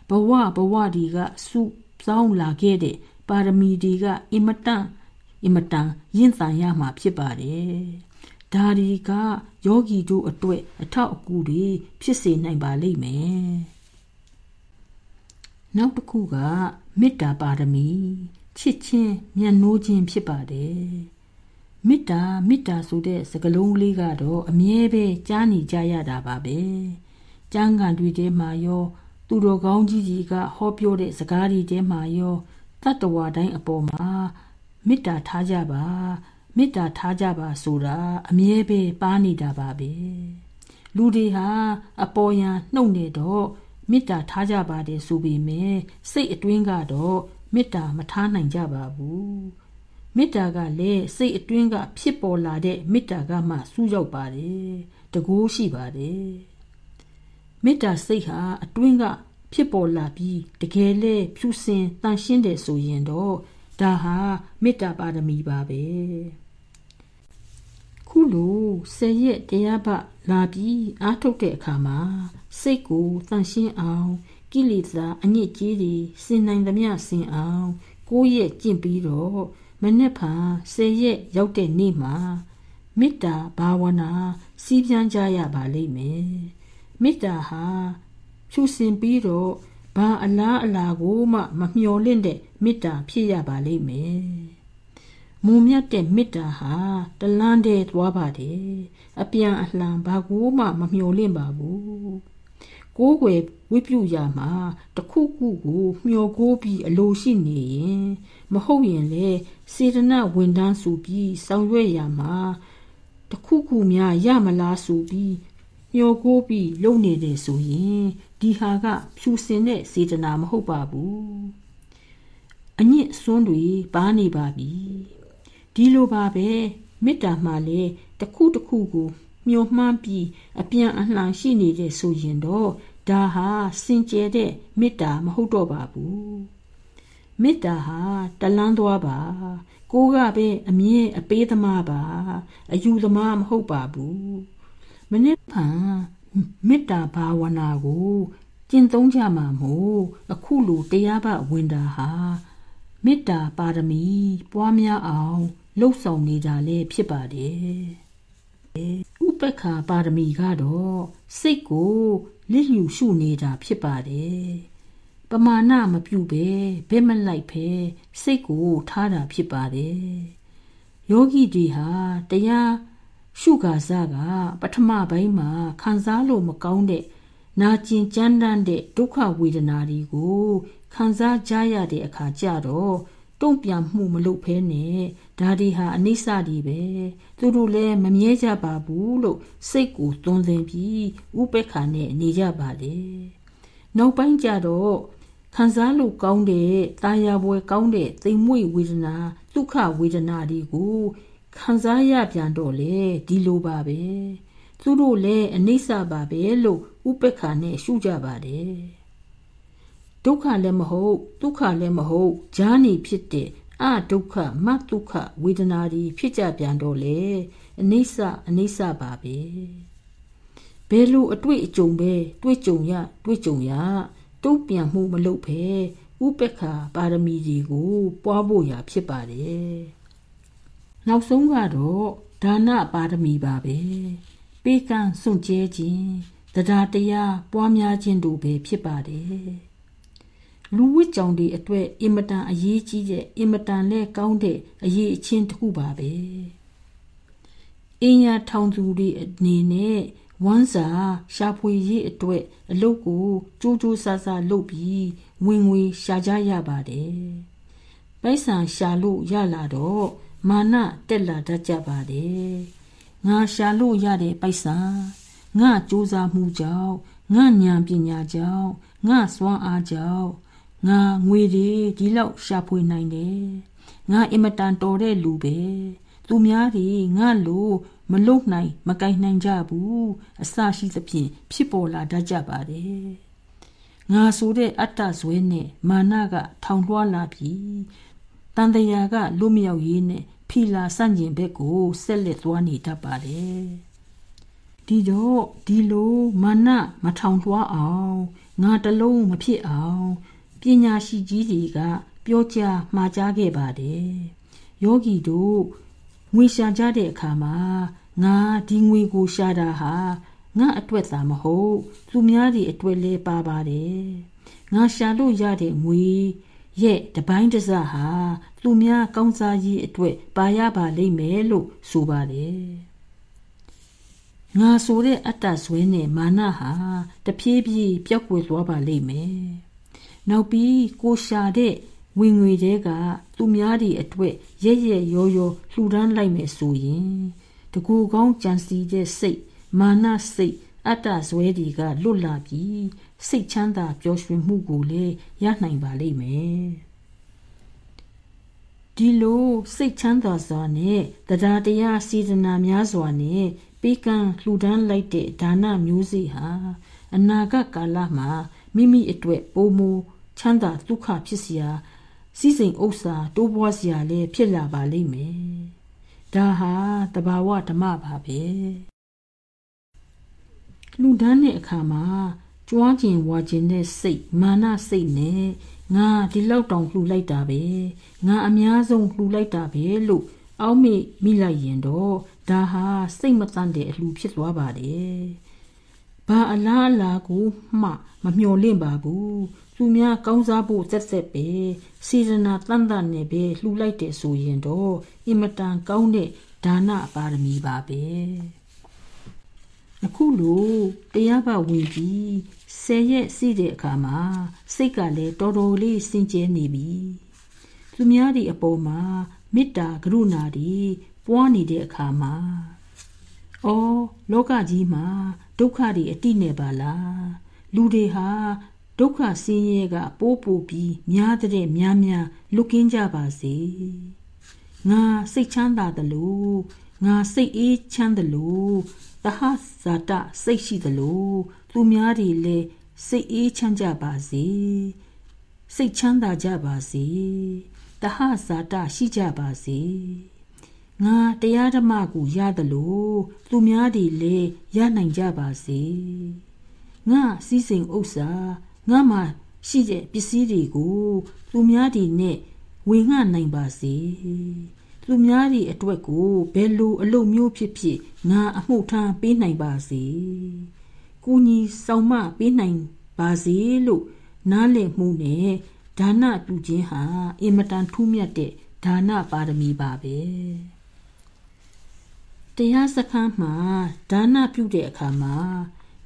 Speaker 1: ဘဝဘဝဒီကစုစောင်းလာခဲ့တဲ့ပါရမီတွေကအင်မတန် အင်မတန်ရင့်တန်ရမှာဖြစ်ပါတယ်ဒါဒီကယောဂီတို့အတွက်အထောက်အကူတွေဖြစ်စေနိုင်ပါလိမ့်မယ်နောက်တစ်ခုကမေတ္တာပါရမီချစ်ချင်းမြတ်နိုးခြင်းဖြစ်ပါတယ်မေတ္တာမေတ္တာဆိုတဲ့စကားလုံးလေးကတော့အမြဲပဲကြားနေကြရတာပါပဲကျမ်းဂန်တွေထဲမှာရောသူတော်ကောင်းကြီးကြီးကဟောပြောတဲ့စကားတွေထဲမှာရောတတ္တဝါတိုင်းအပေါ်မှာ မေတ္တာထားကြပါမေတ္တာထားကြပါဆိုတာအမြဲပဲပါနေတာပါပဲလူတွေဟာအပေါ်ယံနှုတ်နေတော့မေတ္တာထားကြပါတယ်ဆိုပေမဲ့စိတ်အတွင်းကတော့မေတ္တာမထားနိုင်ကြပါဘူးမေတ္တာကလည်းစိတ်အတွင်းကဖြစ်ပေါ်လာတဲ့မေတ္တာကမှစူးရောက်ပါတယ်တကူရှိပါတယ်မေတ္တာစိတ်ဟာအတွင်းကဖြစ်ပေါ်လာပြီးတကယ်လဲဖြူစင်တန်ရှင်းတယ်ဆိုရင်တော့ ဒါဟာမေတ္တာပါရမီပါပဲခုလိုဆယ်ရက်တရားပလာပြီးအားထုတ်တဲ့အခါမှာစိတ်ကိုတန်ရှင်းအောင်ကိလေသာအညစ်အကြေးတွေစင်နိုင်သမျှစင်အောင်ကိုယ့်ရဲ့ကျင့်ပြီးတော့မနေ့ဖန်ဆယ်ရက်ရောက်တဲ့နေ့မှာမေတ္တာဘာဝနာစီးပြန်ကြရပါလိမ့်မယ်မေတ္တာဟာဖြူစင်ပြီးတော့ ဘာအလားအလာကိုမှမမျှော်လင့်တဲ့မေတ္တာဖြစ်ရပါလိမ့်မယ်မုံမြတ်တဲ့မေတ္တာဟာတလန်းတဲ့သွားပါတယ်အပြန်အလှန်ဘာကိုမှမမျှော်လင့်ပါဘူးကိုးကွယ်ဝိပြုရာမှာတခုခုကိုမျှော်ကိုးပြီးအလိုရှိနေရင်မဟုတ်ရင်လေစေတနာဝန်တန်းဆိုပြီးဆောင်ရွက်ရာမှာတခုခုများရမလားဆိုပြီးမျှော်ကိုးပြီးလုပ်နေတယ်ဆိုရင် ဒီဟာက ဖြူစင်တဲ့စေတနာမဟုတ်ပါဘူးအညစ်စွန်းတွေပါနေပါပြီဒီလိုပါပဲမေတ္တာမှလည်းတခုတခုကိုမျှော်မှန်းပြီးအပြန်အလှန်ရှိနေတဲ့ဆိုရင်တော့ဒါဟာစင်ကြယ်တဲ့မေတ္တာမဟုတ်တော့ပါဘူးမေတ္တာဟာတလန်းသွားပါကိုကပဲအမြဲအပေးသမားပါအယူသမားမဟုတ်ပါဘူးမနစ်ဖန် မေတ္တာဘာဝနာကိုကျင့်သုံးကြမှာမို့အခုလိုတရားပဝင်တာဟာမေတ္တာပါရမီ ပွားများအောင်လှုပ်ဆောင်နေကြလဲဖြစ်ပါတယ်ဥပက္ခာပါရမီကတော့စိတ်ကိုလစ်လျူရှုနေတာဖြစ်ပါတယ်ပမာဏမပြုပဲဘက်မလိုက်ဖဲစိတ်ကိုထားတာဖြစ်ပါတယ်ယောဂီတွေဟာတရား ရှုကာစကပထမပိုင်းမှာခံစားလို့မကောင်းတဲ့နာကျင်ကြမ်းတမ်းတဲ့ဒုက္ခဝေဒနာတွေကိုခံစားကြရတဲ့အခါကျတော့တုံ့ပြန်မှုမလုပ်ဖဲနဲ့ဒါဒီဟာအနိစ္စဒီပဲသူတို့လည်းမမြဲကြပါဘူးလို့စိတ်ကိုသွန်သင်ပြီးဥပက္ခနဲ့နေကြပါလေနောက်ပိုင်းကျတော့ခံစားလို့ကောင်းတဲ့တာယာပွဲကောင်းတဲ့သိမ်မွေ့ဝေဒနာဒုက္ခဝေဒနာတွေကို ခံစားရပြန်တော့လေဒီလိုပါပဲသူတို့လည်းအနိစ္စပါပဲလို့ဥပက္ခနဲ့ရှုကြပါတယ်ဒုက္ခလည်းမဟုတ်ဒုက္ခလည်းမဟုတ်ဈာနေဖြစ်တဲ့အဒုက္ခမဒုက္ခဝေဒနာတွေဖြစ်ကြပြန်တော့လေအနိစ္စအနိစ္စပါပဲဘယ်လိုအတွေ့အကြုံပဲတွေ့ကြုံရတွေ့ကြုံရတုံ့ပြန်မှုမလုပ်ဖဲဥပက္ခပါရမီတွေကိုပွားဖို့ရာဖြစ်ပါတယ် နောက်ဆုံးကတော့ဒါနပါရမီပါပဲပေးကမ်းစွန့်ကြဲခြင်းတရားတရားပွားများခြင်းတို့ပဲဖြစ်ပါတယ်လူဝစ်ကြောင်တွေအတွက်အင်မတန်အရေးကြီးတဲ့အင်မတန်လဲကောင်းတဲ့အရေးအချင်းတစ်ခုပါပဲအင်းရထောင်သူတွေအနေနဲ့ဝမ်းစာရှာဖွေရေးအတွက်အလုပ်ကိုကြိုးကြိုးဆာဆာလုပ်ပြီးဝင်ငွေရှာကြရပါတယ်ပိုက်ဆံရှာလို့ရလာတော့ မာနတက်လာတတ်ကြပါတယ်ငါရှာလို့ရတဲ့ပိုက်ဆံငါစူးစမ်းမှုကြောင့်ငါဉာဏ်ပညာကြောင့်ငါစွမ်းအားကြောင့်ငါငွေတွေဒီလောက်ရှာဖွေနိုင်တယ်ငါအင်မတန်တော်တဲ့လူပဲသူများတွေငါလိုမလုတ်နိုင်မကင်နိုင်ကြဘူးအစရှိသဖြင့်ဖြစ်ပေါ်လာတတ်ကြပါတယ်ငါဆိုတဲ့အတ္တဇွဲနဲ့မာနကထောင်လွှားလာပြီး တန်တရာကလွတ်မြောက်ရေးနဲ့ဖီလာဆန့်ကျင်ဘက်ကိုဆက်လက်သွားနေတတ်ပါတယ်ဒီတော့ဒီလိုမာနမထောင်လွှားအောင်ငါတလုံးမဖြစ်အောင်ပညာရှိကြီးတွေကပြောကြားမှားကြားခဲ့ပါတယ်ယောဂီတို့ငွေရှာကြတဲ့အခါမှာငါဒီငွေကိုရှာတာဟာငါအတွက်သာမဟုတ် သူများတွေအတွက်လည်းပါပါတယ်ငါရှာလို့ရတဲ့ငွေ ရဲ့တပိုင်းတစဟာသူများကောင်းစားရေးအတွက်ပါရပါလိမ့်မယ်လို့ဆိုပါတယ်ငါဆိုတဲ့အတ္တဆွဲနဲ့မာနဟာတဖြည်းဖြည်းပျောက်ကွယ်သွားပါလိမ့်မယ်နောက်ပြီးကိုရှာတဲ့ဝင်ငွေတွေကသူများတွေအတွက်ရဲရဲရောရောလှူဒန်းလိုက်မယ်ဆိုရင်တကူကောင်းကြံစီတဲ့စိတ်မာနစိတ်အတ္တဇွဲတွေကလွတ်လာပြီး စိတ်ချမ်းသာပျော်ရွှင်မှုကိုလည်းရနိုင်ပါလိမ့်မယ်ဒီလိုစိတ်ချမ်းသာစွာနဲ့တရားတရားစေတနာများစွာနဲ့ပေးကမ်းလှူဒန်းလိုက်တဲ့ဒါနမျိုးစေ့ဟာ အနာဂတ်ကာလမှာမိမိအတွက်ပိုမိုချမ်းသာဒုက္ခဖြစ်စရာစီစဉ်ဥစ္စာတိုးပွားစရာလည်းဖြစ်လာပါလိမ့်မယ်။ဒါဟာတဘာဝဓမ္မပါပဲ။လူဒန်းတဲ့အခါမှာ ကြွားကျင်ဝါကျင်တဲ့စိတ်မာနစိတ်နဲ့ငါဒီလောက်တောင်လှူလိုက်တာပဲငါအများဆုံးလှူလိုက်တာပဲလို့အောက်မေ့မိလိုက်ရင်တော့ဒါဟာစိတ်မတန်တဲ့အလှူဖြစ်သွားပါတယ်ဘာအလားအလာကိုမှမမျှော်လင့်ပါဘူးသူများကောင်းစားဖို့စက်စက်ပဲစေတနာတန်တန်နဲ့ပဲလှူလိုက်တဲ့ဆိုရင်တော့အင်မတန်ကောင်းတဲ့ဒါနပါရမီပါပဲအခုလိုတရားဘဝင်ကြီး 10ရက်စီးတဲ့အခါမှာစိတ်ကလည်းတော်တော်လေးစင်ကြဲနေပြီသူများဒီအပေါ်မှာမေတ္တာကရုဏာတွေပွားနေတဲ့အခါမှာအော်လောကကြီးမှာဒုက္ခတွေအတိနေပါလားလူတွေဟာဒုက္ခဆင်းရဲကပိုးပိုးပြီးများတဲ့များများလွတ်ကင်းကြပါစေငါစိတ်ချမ်းသာသလိုငါစိတ်အေးချမ်းသလိုတဟဇာတစိတ်ရှိသလိုသူများတွေလည်း စိတ်အေးချမ်းကြပါစေစိတ်ချမ်းသာကြပါစေတဟဇာတရှိကြပါစေငါတရားဓမ္မကိုရတယ်လို့သူများတွေလည်းရနိုင်ကြပါစေငါစည်းစိမ်ဥစ္စာငါမှရှိတဲ့ပစ္စည်းတွေကိုသူများတွေနဲ့ဝေငှနိုင်ပါစေသူများတွေအတွက်ကိုဘယ်လိုအလုပ်မျိုးဖြစ်ဖြစ်ငါအမှုထားပေးနိုင်ပါစေ။ ကိုကြီးဆောင်မပေးနိုင်ပါစေလို့နားလည်မှုနဲ့ဒါနပြုခြင်းဟာအင်မတန်ထူးမြတ်တဲ့ဒါနပါရမီပါပဲတရားစခန်းမှာဒါနပြုတဲ့အခါမှာ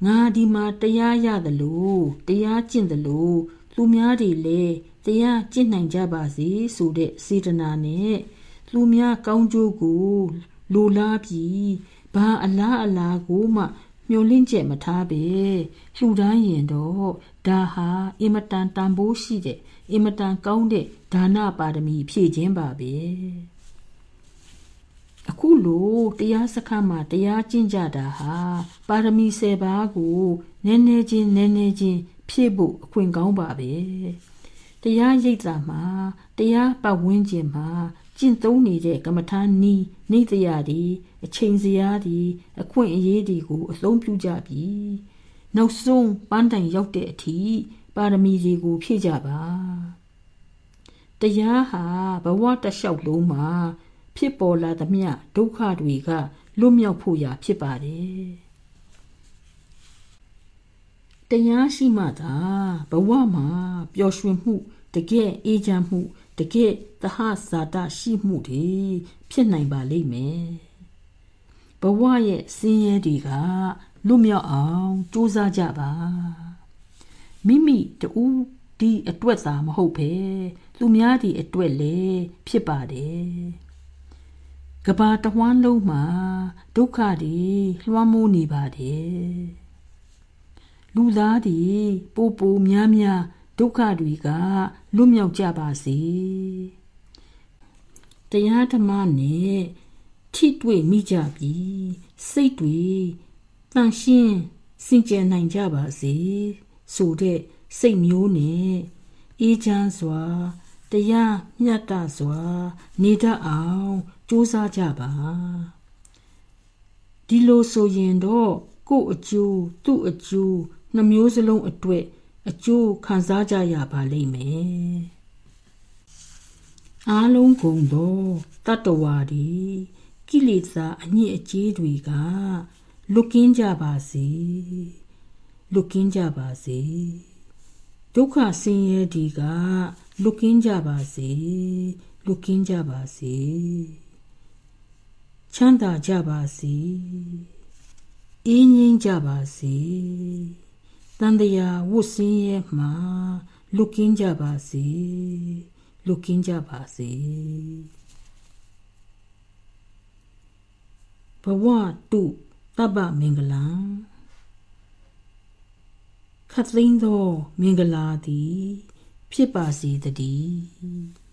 Speaker 1: ငါဒီမှာတရားရသလိုတရားကျင့်သလိုသူများတွေလည်းတရားကျင့်နိုင်ကြပါစေဆိုတဲ့စေတနာနဲ့လူများကောင်းကျိုးကိုလိုလားပြီးဘာအလားအလာကိုမှ မျောလင့်ချက်မထားပဲလှူဒန်းရင်တော့ဒါဟာအင်မတန်တန်ဖိုးရှိတဲ့အင်မတန်ကောင်းတဲ့ဒါနပါရမီဖြည့်ခြင်းပါပဲအခုလိုတရားစခန်းမှာတရားကျင့်ကြတာဟာပါရမီ10ပါးကိုနည်းနည်းချင်းနည်းနည်းချင်းဖြည့်ဖို့အခွင့်ကောင်းပါပဲတရားရိပ်သာမှာတရားပတ်ဝန်းကျင်မှာ ကျင့်သုံးနေတဲ့ကမ္မထာနီးနေတရားဒီအချိန်စရာဒီအခွင့်အရေးတွေကိုအသုံးပြုကြပြီနောက်ဆုံးပန်းတိုင်ရောက်တဲ့အထိပါရမီတွေကိုဖြည့်ကြပါတရားဟာဘဝတလျှောက်လုံးမှာဖြစ်ပေါ်လာသမျှဒုက္ခတွေကလွတ်မြောက်ဖို့ရာဖြစ်ပါတယ်တရားရှိမှသာဘဝမှာပျော်ရွှင်မှုတကယ်အေးချမ်းမှု တကယ်သဟဇာတရှိမှုတွေဖြစ်နိုင်ပါလိမ့်မယ်ဘဝရဲ့ဆင်းရဲတွေကလွတ်မြောက်အောင်ကြိုးစားကြပါမိမိတူဒီအတွက်သာမဟုတ်ပဲသူများဒီအတွက်လည်းဖြစ်ပါတယ်ကဘာတဝမ်းလုံးမှာဒုက္ခတွေလွှမ်းမိုးနေပါတယ်လူသားတွေပိုပိုများများ ဒုက္ခတွေကလွတ်မြောက်ကြပါစေတရားဓမ္မနဲ့ထိတွေ့မိကြပြီစိတ်တွေတန်ရှင်းစင်ကြယ်နိုင်ကြပါစေဆိုတဲ့စိတ်မျိုးနဲ့အေးချမ်းစွာတရားမြတ်တာစွာ နေတတ်အောင်ကြိုးစားကြပါဒီလိုဆိုရင်တော့ကို့အကျိုးသူ့အကျိုးနှမျိုးစလုံးအတွက် အကျိုးခံစားကြရပါလိမ့်မယ်အားလုံးကုန်သောတတ္တဝါဒီကိလေသာအညစ်အကြေးတွေကလွတ်ကင်းကြပါစေလွတ်ကင်းကြပါစေဒုက္ခဆင်းရဲဒီကလွတ်ကင်းကြပါစေလွတ်ကင်းကြပါစေချမ်းသာကြပါစေအေးငြိမ်းကြပါစေ တန်တရားဝတ်စင်းရဲ့မှာလွတ်ကင်းကြပါစေလွတ်ကင်းကြပါစေဘဝတုတပ္ပမင်္ဂလံခတ်သိမ်းသောမင်္ဂလာသည် ဖြစ်ပါစေတည်း